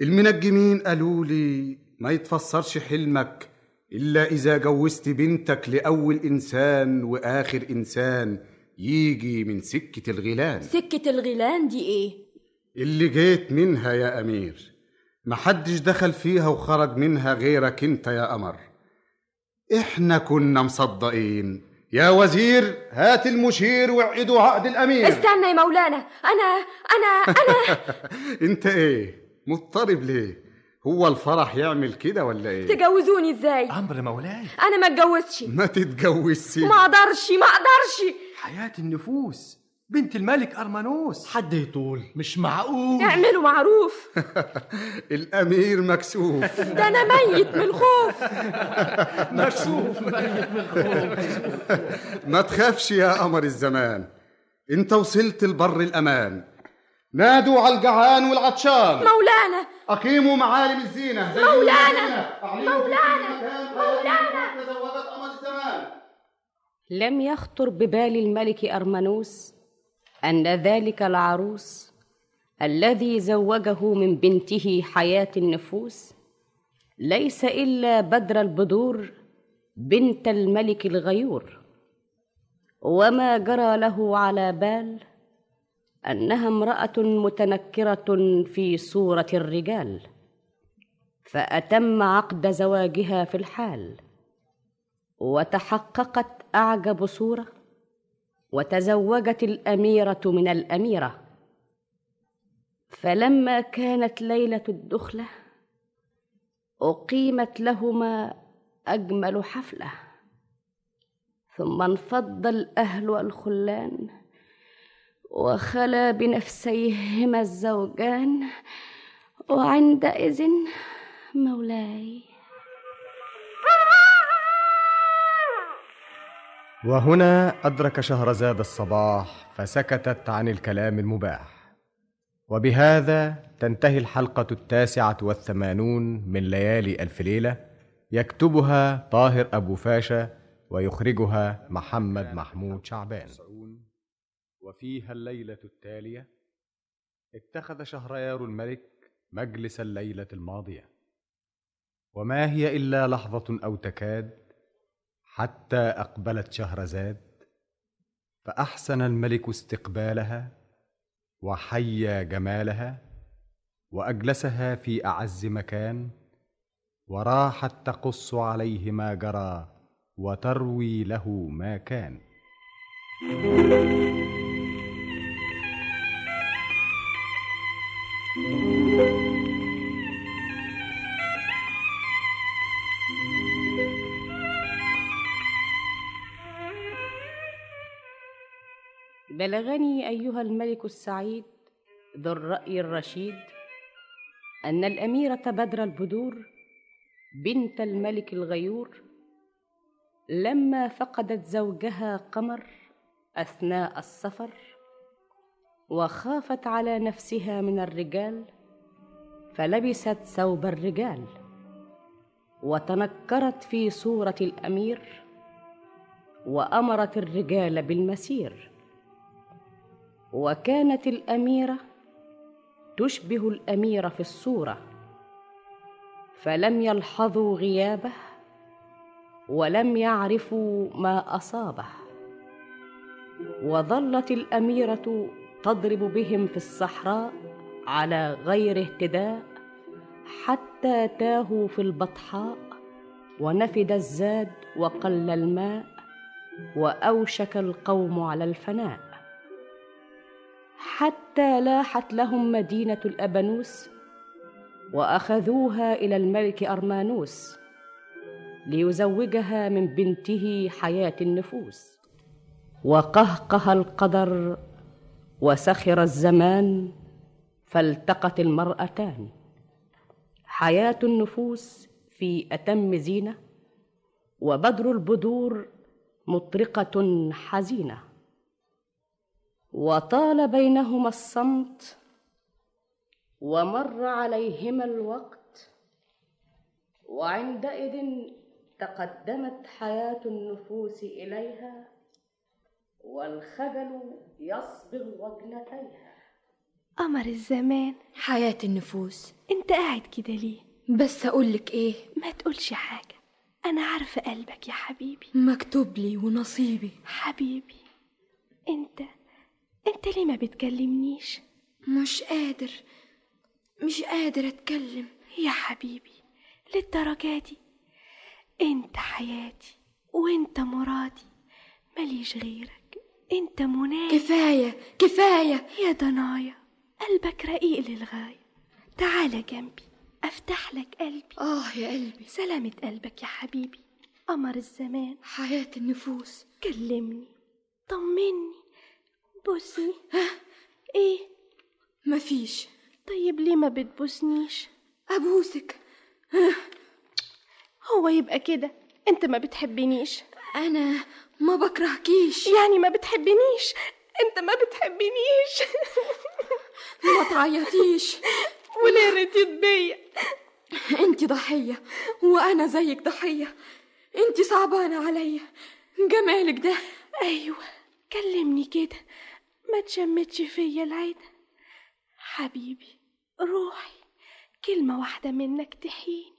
المنجمين قالوا لي ما يتفسرش حلمك إلا إذا جوزت بنتك لأول إنسان وآخر إنسان يجي من سكة الغيلان سكة الغيلان دي إيه؟ اللي جيت منها يا أمير محدش دخل فيها وخرج منها غيرك أنت يا قمر. إحنا كنا مصدقين. يا وزير هات المشير وعدوا عقد الأمير. استنى يا مولانا أنا أنا أنا. أنت إيه؟ مضطرب ليه؟ هو الفرح يعمل كده ولا إيه؟ تجوزوني إزاي؟ أمر مولاي. أنا ما اتجوزش ما تتجوزش. ما أقدرش ما أقدرش. حياة النفوس. بنت الملك أرمانوس. حد يطول؟ مش معقول. اعملوا معروف. الأمير مكسوف. ده أنا ميت من الخوف. مكسوف. ميت من الخوف. ما تخافش يا قمر الزمان. أنت وصلت البر الأمان. نادوا على الجعان والعطشان. مولانا. أقيموا معالم الزينة. زي مولانا. مولانا. مولانا. تزوجت الزمان. لم يخطر ببال الملك أرمنوس أن ذلك العروس الذي زوجه من بنته حياة النفوس ليس إلا بدر البدور بنت الملك الغيور. وما جرى له على بال أنها امرأة متنكرة في صورة الرجال فأتم عقد زواجها في الحال وتحققت أعجب صورة وتزوجت الأميرة من الأميرة. فلما كانت ليلة الدخلة أقيمت لهما أجمل حفلة ثم انفض الأهل والخلان وخلا بنفسيهما الزوجان وعندئذ مولاي. وهنا أدرك شهرزاد الصباح فسكتت عن الكلام المباح. وبهذا تنتهي الحلقة التاسعة والثمانون من ليالي ألف ليلة يكتبها طاهر أبو فاشا ويخرجها محمد محمود شعبان. وفيها الليلة التالية. اتخذ شهريار الملك مجلس الليلة الماضية. وما هي إلا لحظة أو تكاد حتى أقبلت شهرزاد فأحسن الملك استقبالها وحيا جمالها وأجلسها في أعز مكان وراحت تقص عليه ما جرى وتروي له ما كان. بلغني أيها الملك السعيد ذو الرأي الرشيد أن الأميرة بدر البدور بنت الملك الغيور لما فقدت زوجها قمر أثناء السفر وخافت على نفسها من الرجال فلبست ثوب الرجال وتنكرت في صورة الأمير وأمرت الرجال بالمسير. وكانت الأميرة تشبه الأمير في الصورة فلم يلحظوا غيابه ولم يعرفوا ما أصابه. وظلت الأميرة تضرب بهم في الصحراء على غير اهتداء حتى تاهوا في البطحاء ونفد الزاد وقل الماء وأوشك القوم على الفناء. حتى لاحت لهم مدينة الأبانوس وأخذوها إلى الملك أرمانوس ليزوجها من بنته حياة النفوس. وقهقه القدر وسخر الزمان فالتقت المرأتان. حياة النفوس في أتم زينة وبدر البدور مطرقة حزينة. وطال بينهما الصمت ومر عليهما الوقت. وعندئذ تقدمت حياة النفوس إليها والخجل يصبغ وجنتيها. قمر الزمان. حياة النفوس. انت قاعد كده ليه؟ بس أقولك إيه؟ ما تقولش حاجة. أنا عارفة قلبك يا حبيبي. مكتوب لي ونصيبي. حبيبي انت انت ليه ما بتكلمنيش؟ مش قادر مش قادر أتكلم. يا حبيبي للدرجة دي؟ انت حياتي وانت مرادي ماليش غيرك. أنت منادي كفاية كفاية. يا ضنايا قلبك رقيق للغاية. تعالى جنبي أفتح لك قلبي. آه يا قلبي. سلامة قلبك يا حبيبي. قمر الزمان. حياة النفوس. كلمني طمني. بوسني. إيه؟ مفيش. طيب ليه ما بتبوسنيش؟ أبوسك. هو يبقى كده. أنت ما بتحبنيش. أنا ما بكرهكيش. يعني ما بتحبنيش؟ أنت ما بتحبنيش. ما تعيطيش. وليه رضيت بيا أنت ضحية وأنا زيك ضحية. أنت صعبانة عليا. جمالك ده. أيوه كلمني كده. ما تشمتش فيا العيدة حبيبي روحي. كلمة واحدة منك تحيني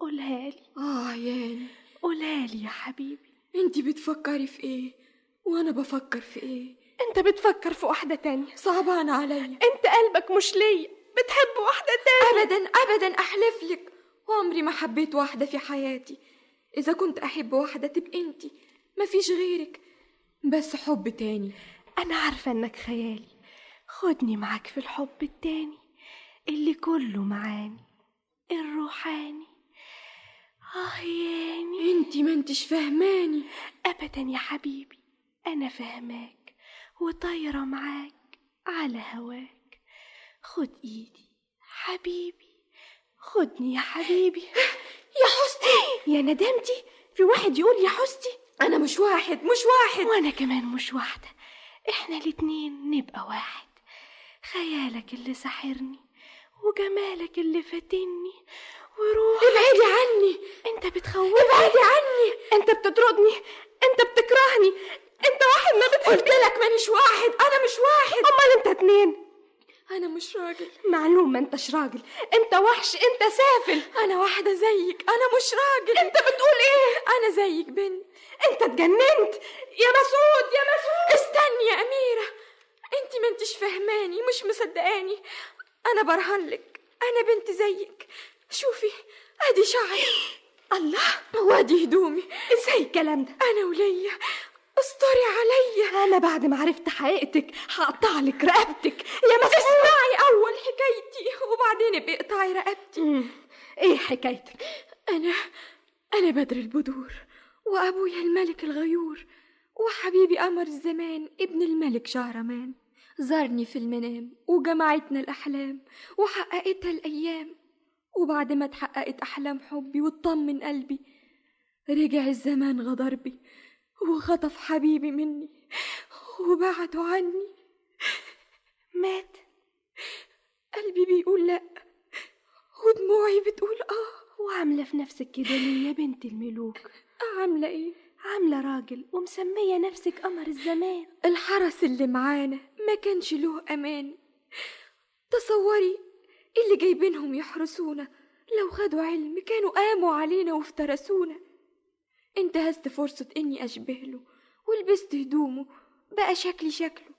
قولها لي. آه ياني قولها لي يا حبيبي. انت بتفكري في إيه؟ وأنا بفكر في إيه؟ انت بتفكر في واحدة تانية. صعبان عليا. انت قلبك مش ليا. بتحب واحدة تانية. ابدا ابدا أحلف لك. عمري ما حبيت واحدة في حياتي. إذا كنت أحب واحدة تبقى انت مفيش غيرك. بس حب تاني. أنا عارفة إنك خيالي. خدني معاك في الحب التاني. اللي كله معاني. الروحاني. آه ياني. انت ما انتش فهماني ابدا يا حبيبي أنا فهماك وطايرة معاك على هواك. خد إيدي حبيبي خدني يا حبيبي. يا حستي. يا ندمتي في واحد يقول يا حستي. أنا مش واحد مش واحد. وأنا كمان مش واحدة. إحنا الاتنين نبقى واحد. خيالك اللي ساحرني وجمالك اللي فاتني وروحك ابعدي عني. انت بتخوفني ابعدي عني. انت بتطردني. انت بتكرهني. انت واحد ما بتحبني. قلت لك مانيش واحد. أنا مش واحد. أمال أنت اتنين. أنا مش راجل. معلوم ما أنتش راجل. أنت وحش. أنت سافل. أنا واحدة زيك. أنا مش راجل. أنت بتقول إيه؟ أنا زيك بنت. أنت اتجننت. يا مسعود يا مسعود. استني يا أميرة. أنت ما أنتش فهماني مش مصدقاني. أنا برهنلك. أنا بنت زيك. شوفي ادي شعري. الله وادي هدومي. إزاي الكلام ده؟ أنا وليا. استري عليا. أنا بعد ما عرفت حقيقتك هقطع لك رقبتك. يا مسعود اسمعي أول حكايتي وبعدين ابقي اقطعي رقبتي. إيه حكايتك؟ أنا أنا بدر البدور وابويا الملك الغيور وحبيبي قمر الزمان ابن الملك شهرمان زارني في المنام وجمعتنا الأحلام وحققتها الأيام. وبعد ما اتحققت أحلام حبي واطمن قلبي رجع الزمان غدر بي وخطف حبيبي مني وبعده عني. مات. قلبي بيقول لأ ودموعي بتقول آه. وعاملة في نفسك كده ليه يا بنت الملوك؟ عاملة إيه؟ عاملة راجل ومسمية نفسك قمر الزمان. الحرس اللي معانا ما كانش له أمان. تصوري اللي جايبينهم يحرسونا. لو خدوا علم كانوا قاموا علينا وافترسونا. انتهزت فرصة إني أشبه له ولبست هدومه بقى شكلي شكله.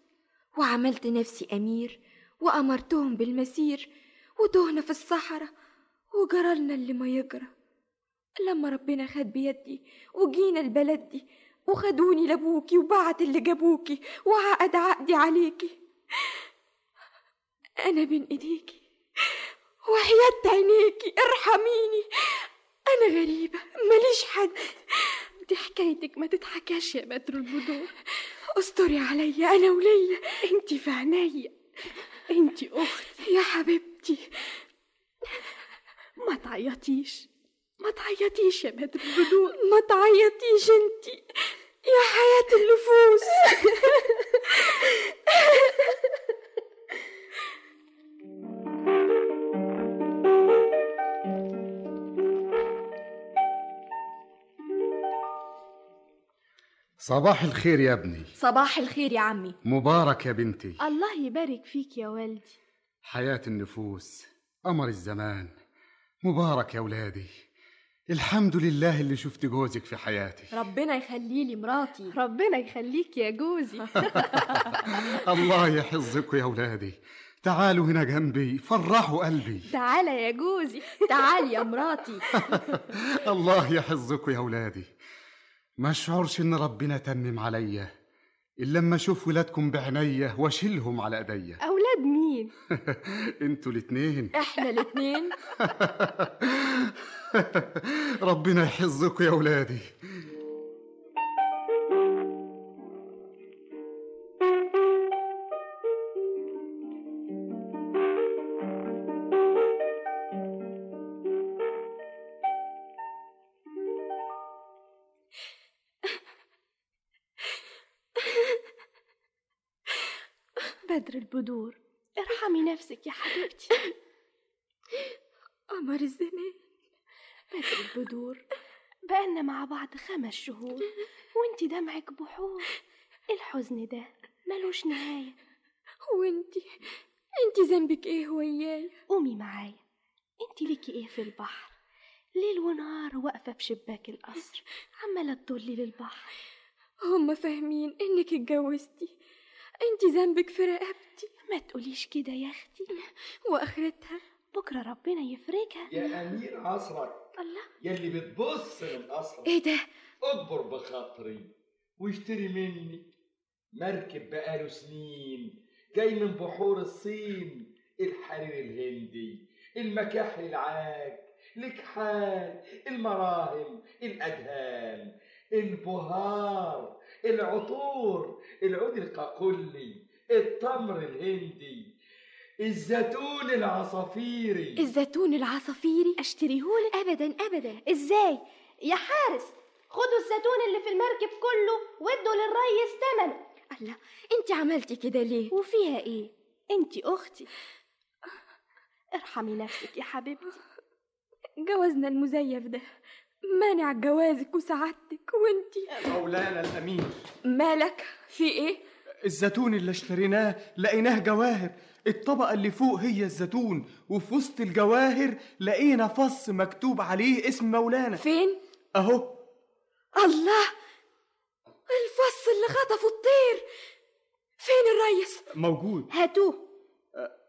وعملت نفسي أمير وأمرتهم بالمسير وتهنا في الصحراء وجرالنا اللي ما يجرى. لما ربنا خد بيدي وجينا البلد دي وخدوني لأبوكي وبعت اللي جابوكي وعقد عقدي عليكي. أنا بين إيديكي. وحياة عينيكي ارحميني. أنا غريبة ماليش حد. دي حكايتك ما تتحكاش يا بدر البدور استري عليا أنا وليا انتي في عينيا. انتي أختي. يا حبيبتي. ما تعيطيش. ما تعيطيش يا بدر البدور ما تعيطيش انتي. يا حياة النفوس. صباح الخير يا ابني. صباح الخير يا عمي. مبارك يا بنتي. الله يبارك فيك يا والدي. حياة النفوس قمر الزمان. مبارك يا ولادي. الحمد لله اللي شفت جوزك في حياتي. ربنا يخلي لي مراتي. ربنا يخليك يا جوزي. الله يحفظكم يا ولادي. تعالوا هنا جنبي فرحوا قلبي. تعالى يا جوزي. تعال يا مراتي. الله يحفظكم يا ولادي. ما اشعرش إن ربنا تمم عليا الا لما أشوف ولادكم بعينيا وأشيلهم على ايديا أولاد مين؟ أنتوا الاتنين. إحنا الاتنين. ربنا يحفظكم يا ولادي البدور. ارحمي نفسك يا حبيبتي. قمر الزمان بدر البدور بقالنا مع بعض خمس شهور وانتي دمعك بحور. الحزن ده ملوش نهاية. وانتي انتي ذنبك إيه وياي؟ قومي معايا. انتي ليكي إيه في البحر؟ ليل ونهار واقفة بشباك القصر عمالة تطلي للبحر. هما فاهمين انك اتجوزتي. انتي ذنبك في رقبتي. ما تقوليش كده يا أختي. واخرتها. بكرة ربنا يفرجها. يا أمير عصرك. الله. يلي بتبص من إيه ده؟ اكبر بخاطري واشتري مني مركب بقاله سنين. جاي من بحور الصين. الحرير الهندي المكاحل العاج الكحال المراهم الأدهان. البهار العطور العود القاقلي التمر الهندي الزيتون العصافيري. الزيتون العصافيري؟ أشتريهولك؟ ابدا ابدا. إزاي؟ يا حارس خدوا الزيتون اللي في المركب كله وادوا للريس ثمنه الله أنت عملتي كده ليه؟ وفيها إيه؟ أنت أختي. أرحمي نفسك يا حبيبتي. جوازنا المزيف ده. مانع جوازك وسعادتك وانتي. مولانا الامير مالك في إيه؟ الزيتون اللي اشتريناه لقيناه جواهر. الطبقة اللي فوق هي الزيتون وفي وسط الجواهر لقينا فص مكتوب عليه اسم مولانا. فين؟ أهو. الله! الفص اللي خطفه الطير. فين الريس؟ موجود. هاتوه.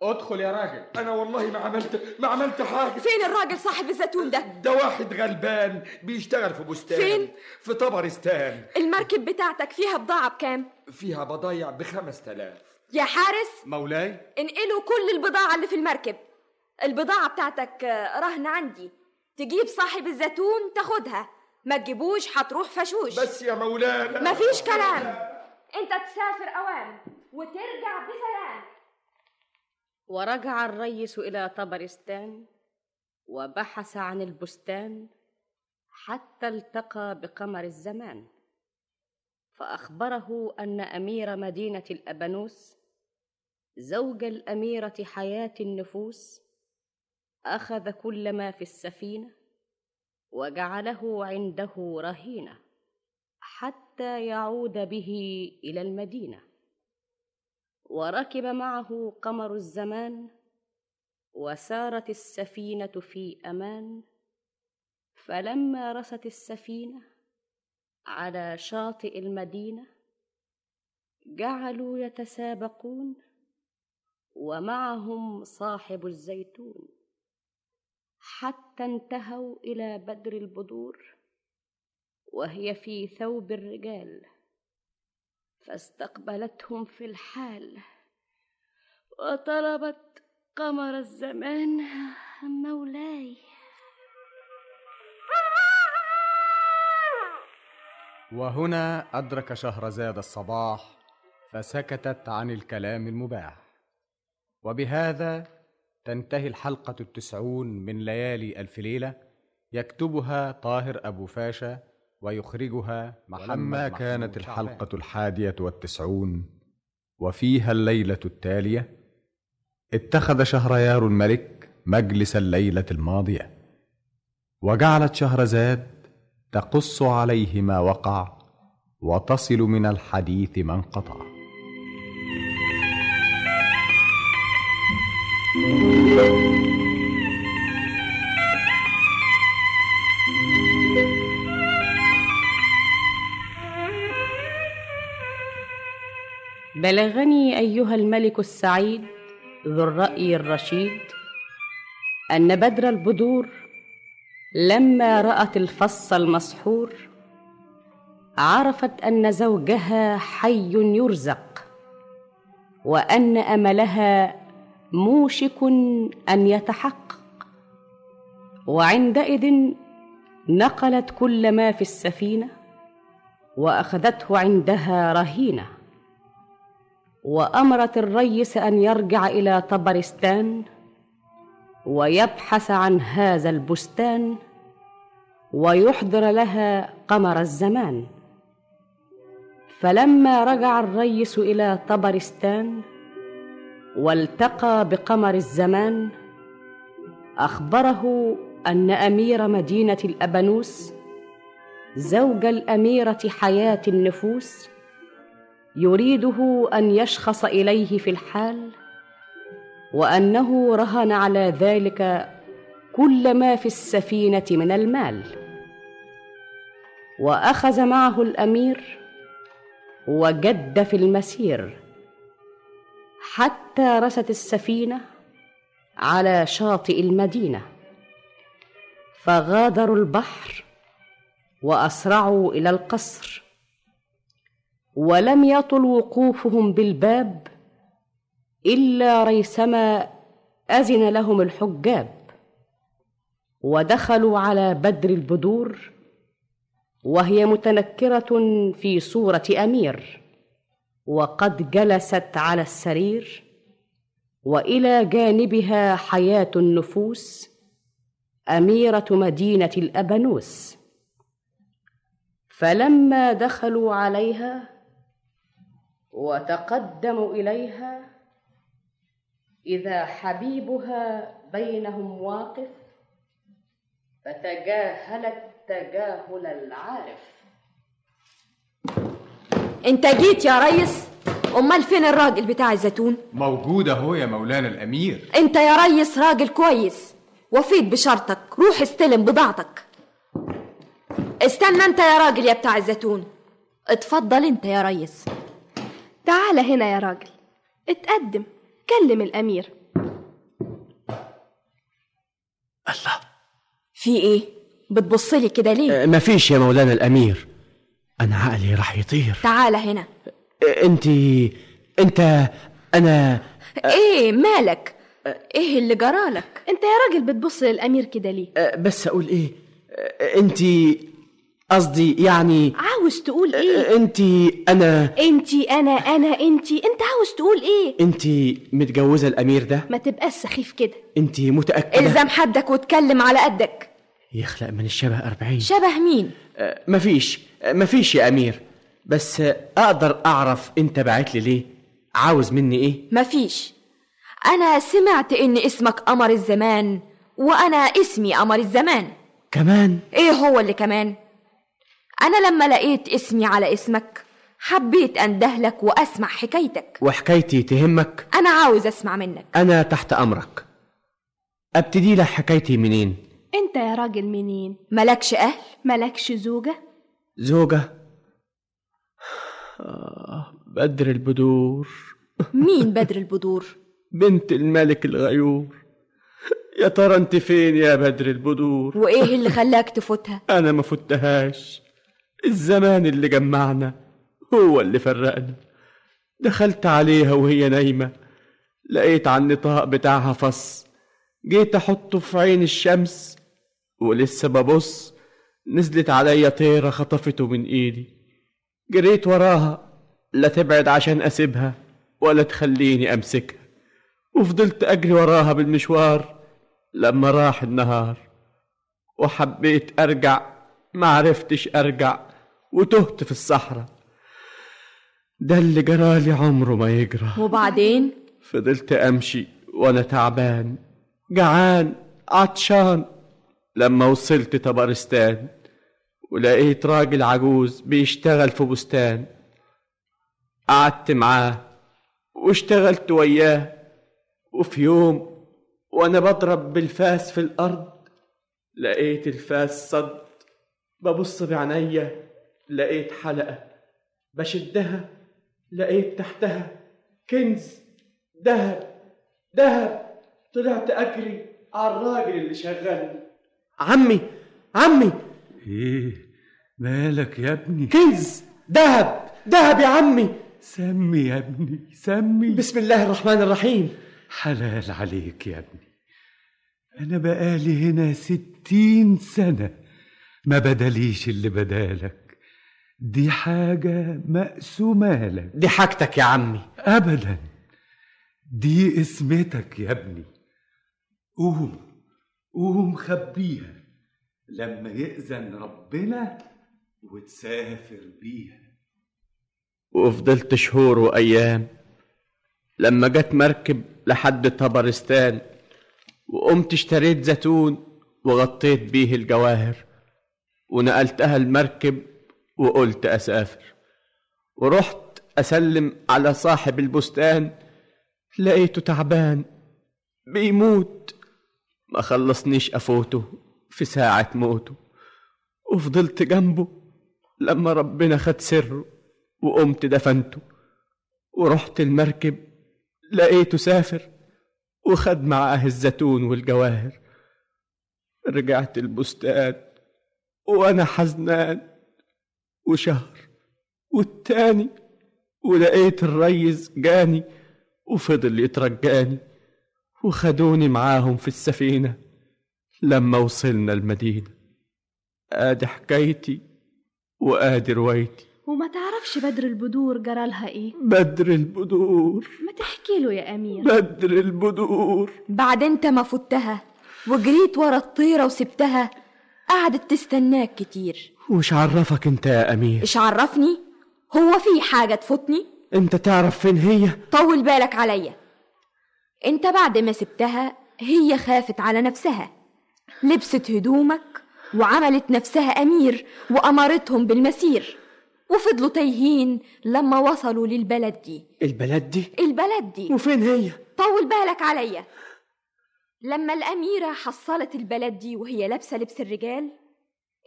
أدخل يا راجل. أنا والله ما عملت ما عملت حاجة. فين الراجل صاحب الزيتون ده؟ ده واحد غلبان بيشتغل في بستان فين؟ في طبرستان. المركب بتاعتك فيها بضاعة بكام؟ فيها بضايع بخمس تلاف يا حارس. مولاي؟ انقلوا كل البضاعة اللي في المركب. البضاعة بتاعتك آه، رهن عندي. تجيب صاحب الزيتون تاخدها. ما تجيبوش هتروح فشوش. بس يا مولانا مفيش كلام. انت تسافر اوام وترجع بسلام ورجع الريس إلى طبرستان وبحث عن البستان حتى التقى بقمر الزمان. فأخبره أن أمير مدينة الأبانوس زوج الأميرة حياة النفوس أخذ كل ما في السفينة وجعله عنده رهينة حتى يعود به إلى المدينة. وركب معه قمر الزمان وسارت السفينة في أمان فلما رست السفينة على شاطئ المدينة جعلوا يتسابقون ومعهم صاحب الزيتون. حتى انتهوا إلى بدر البدور وهي في ثوب الرجال. فاستقبلتهم في الحال. وطلبت قمر الزمان مولاي. وهنا أدرك شهرزاد الصباح فسكتت عن الكلام المباح. وبهذا تنتهي الحلقة التسعون من ليالي ألف ليلة يكتبها طاهر أبو فاشا ويخرجها محمد لما كانت الحلقة الحادية والتسعون وفيها الليلة التالية اتخذ شهريار الملك مجلس الليلة الماضية. وجعلت شهرزاد تقص عليه ما وقع وتصل من الحديث ما انقطع. بلغني أيها الملك السعيد ذو الرأي الرشيد أن بدر البدور لما رأت الفص المسحور عرفت أن زوجها حي يرزق وأن أملها موشك أن يتحقق. وعندئذ نقلت كل ما في السفينة وأخذته عندها رهينة. وأمرت الريس أن يرجع إلى طبرستان ويبحث عن هذا البستان ويحضر لها قمر الزمان. فلما رجع الريس إلى طبرستان والتقى بقمر الزمان أخبره أن أمير مدينة الأبانوس زوج الأميرة حياة النفوس يريده أن يشخص إليه في الحال وأنه رهن على ذلك كل ما في السفينة من المال. وأخذ معه الأمير وجد في المسير حتى رست السفينة على شاطئ المدينة فغادروا البحر وأسرعوا إلى القصر. ولم يطل وقوفهم بالباب إلا ريثما أذن لهم الحجاب. ودخلوا على بدر البدور وهي متنكرة في صورة أمير وقد جلست على السرير وإلى جانبها حياة النفوس أميرة مدينة الابانوس فلما دخلوا عليها وتقدموا إليها إذا حبيبها بينهم واقف فتجاهلت تجاهل العارف. انت جيت يا ريس؟ أمال فين الراجل بتاع الزيتون؟ موجود أهو يا مولانا الأمير. انت يا ريس راجل كويس. وفيت بشرطك روح استلم بضاعتك استنى انت يا راجل يا بتاع الزيتون. اتفضل انت يا ريس. تعال هنا يا راجل. اتقدم. كلم الأمير. الله. في إيه؟ بتبصلي كده ليه؟ أه، مفيش يا مولانا الأمير. أنا عقلي راح يطير. تعال هنا. أنت أنت أنا إيه مالك؟ إيه اللي جرالك؟ أنت يا راجل بتبص للأمير كده ليه؟ أه، بس أقول إيه؟ أه، أنت قصدي يعني عاوز تقول إيه؟ انتي أنا انتي أنا أنا انتي أنت عاوز تقول إيه؟ انتي متجوزة الأمير ده؟ ما تبقاش سخيف كده. انتي متأكدة؟ إلزم حدك واتكلم على قدك. يخلق من الشبه أربعين. شبه مين؟ آه، مفيش آه، مفيش يا أمير. بس آه، أقدر أعرف أنت بعت لي ليه؟ عاوز مني إيه؟ مفيش أنا سمعت إن اسمك قمر الزمان وأنا اسمي قمر الزمان. كمان؟ إيه هو اللي كمان؟ أنا لما لقيت اسمي على اسمك حبيت اندهلك وأسمع حكايتك. وحكايتي تهمك. أنا عاوز أسمع منك. أنا تحت أمرك. أبتدي لك حكايتي منين؟ أنت يا راجل منين؟ ملكش أهل؟ ملكش زوجة؟ زوجة. آه بدر البدور. مين بدر البدور؟ بنت الملك الغيور. يا ترى أنت فين يا بدر البدور؟ وإيه اللي خلاك تفوتها؟ أنا ما فتهاش الزمان اللي جمعنا هو اللي فرقنا. دخلت عليها وهي نايمة. لقيت على النطاق بتاعها فص. جيت أحطه في عين الشمس ولسه ببص. نزلت عليا طيرة خطفته من إيدي. جريت وراها. لا تبعد عشان أسيبها ولا تخليني أمسكها. وفضلت أجري وراها بالمشوار لما راح النهار. وحبيت أرجع معرفتش أرجع. وتهت في الصحراء. ده اللي جرالي عمره ما يجرى. وبعدين؟ فضلت أمشي وأنا تعبان جعان عطشان. لما وصلت طبرستان ولقيت راجل عجوز بيشتغل في بستان قعدت معاه واشتغلت وياه. وفي يوم وأنا بضرب بالفاس في الأرض لقيت الفاس صد ببص بعينيا لقيت حلقة. بشدها لقيت تحتها كنز. دهب دهب طلعت أجري على الراجل اللي شغلني عمي عمي. إيه مالك يا ابني؟ كنز. دهب دهب يا عمي. سمي يا ابني سمي. بسم الله الرحمن الرحيم. حلال عليك يا ابني. أنا بقالي هنا ستين سنة. ما بدليش اللي بدالك. دي حاجة مقسومة لك. دي حاجتك يا عمي. ابدا. دي اسمتك يا ابني. قوم قوم خبيها. لما يأذن ربنا وتسافر بيها. وفضلت شهور وأيام. لما جت مركب لحد طبرستان وقمت اشتريت زيتون وغطيت بيه الجواهر ونقلتها المركب وقلت أسافر. ورحت أسلم على صاحب البستان لقيته تعبان بيموت. ما خلصنيش أفوته في ساعة موته. وفضلت جنبه لما ربنا خد سره وقمت دفنته. ورحت المركب لقيته سافر وخد معاه الزيتون والجواهر. رجعت البستان وأنا حزنان. وشهر والتاني ولقيت الريس جاني وفضل يترجاني وخدوني معاهم في السفينة لما وصلنا المدينة. آدي حكايتي وآدي روايتي. وما تعرفش بدر البدور جرالها إيه؟ بدر البدور. ما تحكي له يا أمير. بدر البدور. بعد أنت ما فتها وجريت ورا الطيرة وسبتها قعدت تستناك كتير. وش عرفك أنت يا أمير؟ إيش عرفني؟ هو في حاجة تفوتني؟ أنت تعرف فين هي؟ طول بالك عليا. أنت بعد ما سبتها هي خافت على نفسها. لبست هدومك وعملت نفسها أمير وأمرتهم بالمسير. وفضلوا تايهين لما وصلوا للبلد دي. البلد دي؟ البلد دي. وفين هي؟ طول بالك عليا. لما الأميرة حصلت البلد دي وهي لابسة لبس الرجال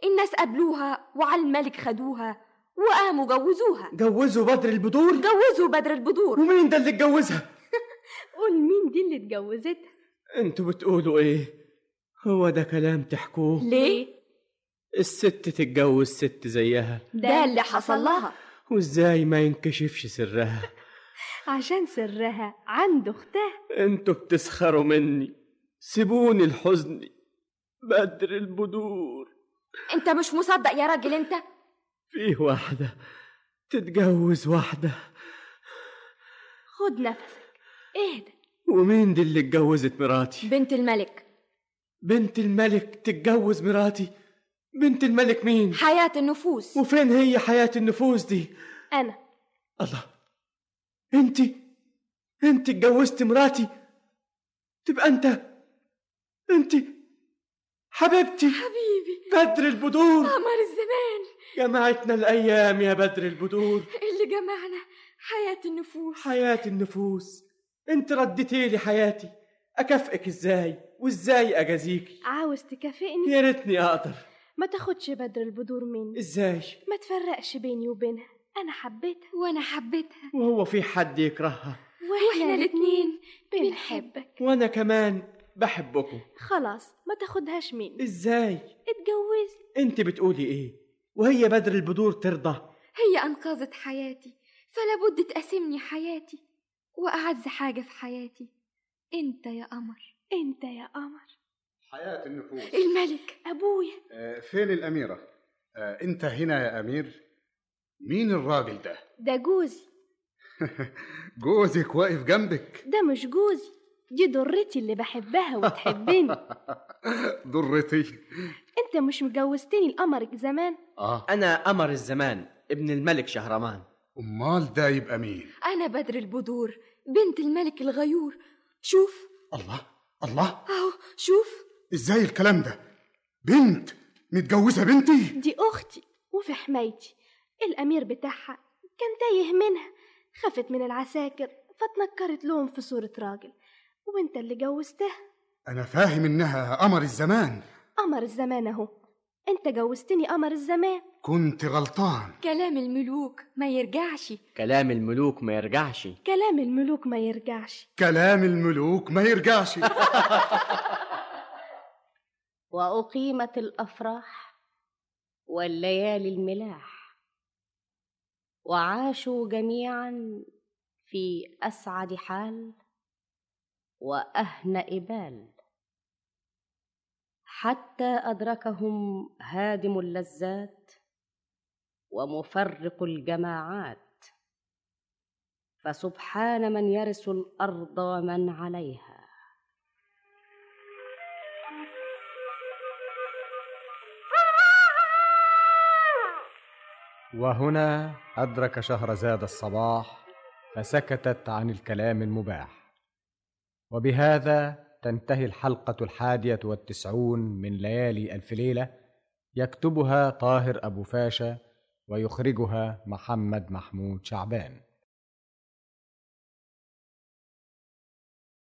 الناس قابلوها وعلى الملك خدوها وقاموا جوزوها. جوزوا بدر البدور؟ جوزوا بدر البدور. ومين ده اللي اتجوزها؟ قول مين دي اللي اتجوزتها؟ أنتوا بتقولوا إيه؟ هو ده كلام تحكوه؟ ليه؟ الست تتجوز ست زيها. ده اللي حصل لها. وازاي ما ينكشفش سرها؟ عشان سرها عند اختها. أنتوا بتسخروا مني. سيبوني الحزن. بدر البدور. انت مش مصدق يا راجل انت؟ فيه واحدة تتجوز واحدة. خد نفسك. اهدى. ومين دي اللي اتجوزت مراتي؟ بنت الملك. بنت الملك تتجوز مراتي. بنت الملك مين؟ حياة النفوس. وفين هي حياة النفوس دي؟ أنا. الله. انت انت اتجوزت مراتي. تبقى انت انت حبيبتي. حبيبي. بدر البدور. قمر الزمان. جمعتنا الأيام يا بدر البدور. اللي جمعنا حياة النفوس. حياة النفوس. انت رديتي لي حياتي. أكافئك إزاي؟ وإزاي أجازيكي؟ عاوز تكافئني؟ يا ريتني أقدر. ما تاخدش بدر البدور مني. إزاي؟ ما تفرقش بيني وبينها. أنا حبيتها. وأنا حبيتها. وهو في حد يكرهها. وإحنا الاتنين بنحبك. وأنا كمان. بحبكم. خلاص ما تاخدهاش مني. إزاي؟ اتجوزني أنت بتقولي إيه؟ وهي بدر البدور ترضى. هي أنقذت حياتي فلا بد تقاسمني حياتي. وأعز حاجة في حياتي. أنت يا قمر أنت يا قمر. حياة النفوس. الملك أبويا. آه، فين الأميرة؟ آه، أنت هنا يا أمير؟ مين الراجل ده؟ ده جوزي. جوزك واقف جنبك. ده مش جوزي. دي ضرتي اللي بحبها وتحبني. ضرتي أنت مش مجوزتني لقمرك زمان؟ آه. أنا قمر الزمان ابن الملك شهرمان. أمال ده يبقى مين؟ أنا بدر البدور بنت الملك الغيور. شوف. الله الله. أهو شوف. إزاي الكلام ده؟ بنت متجوزة بنتي؟ دي أختي وفي حمايتي. الأمير بتاعها كان تايه منها خافت من العساكر فتنكرت لهم في صورة راجل. وانت اللي جوزتها أنا فاهم إنها قمر الزمان. قمر الزمان أهو. أنت جوزتني قمر الزمان. كنت غلطان. كلام الملوك ما يرجعش. كلام الملوك ما يرجعش. كلام الملوك ما يرجعش. كلام الملوك ما يرجعش. وأقيمت الأفراح والليالي الملاح. وعاشوا جميعا في أسعد حال. واهنا بال حتى أدركهم هادم اللذات ومفرق الجماعات. فسبحان من يرث الأرض ومن عليها. وهنا أدرك شهرزاد الصباح فسكتت عن الكلام المباح. وبهذا تنتهي الحلقة الحادية والتسعون من ليالي ألف ليلة يكتبها طاهر أبو فاشا ويخرجها محمد محمود شعبان.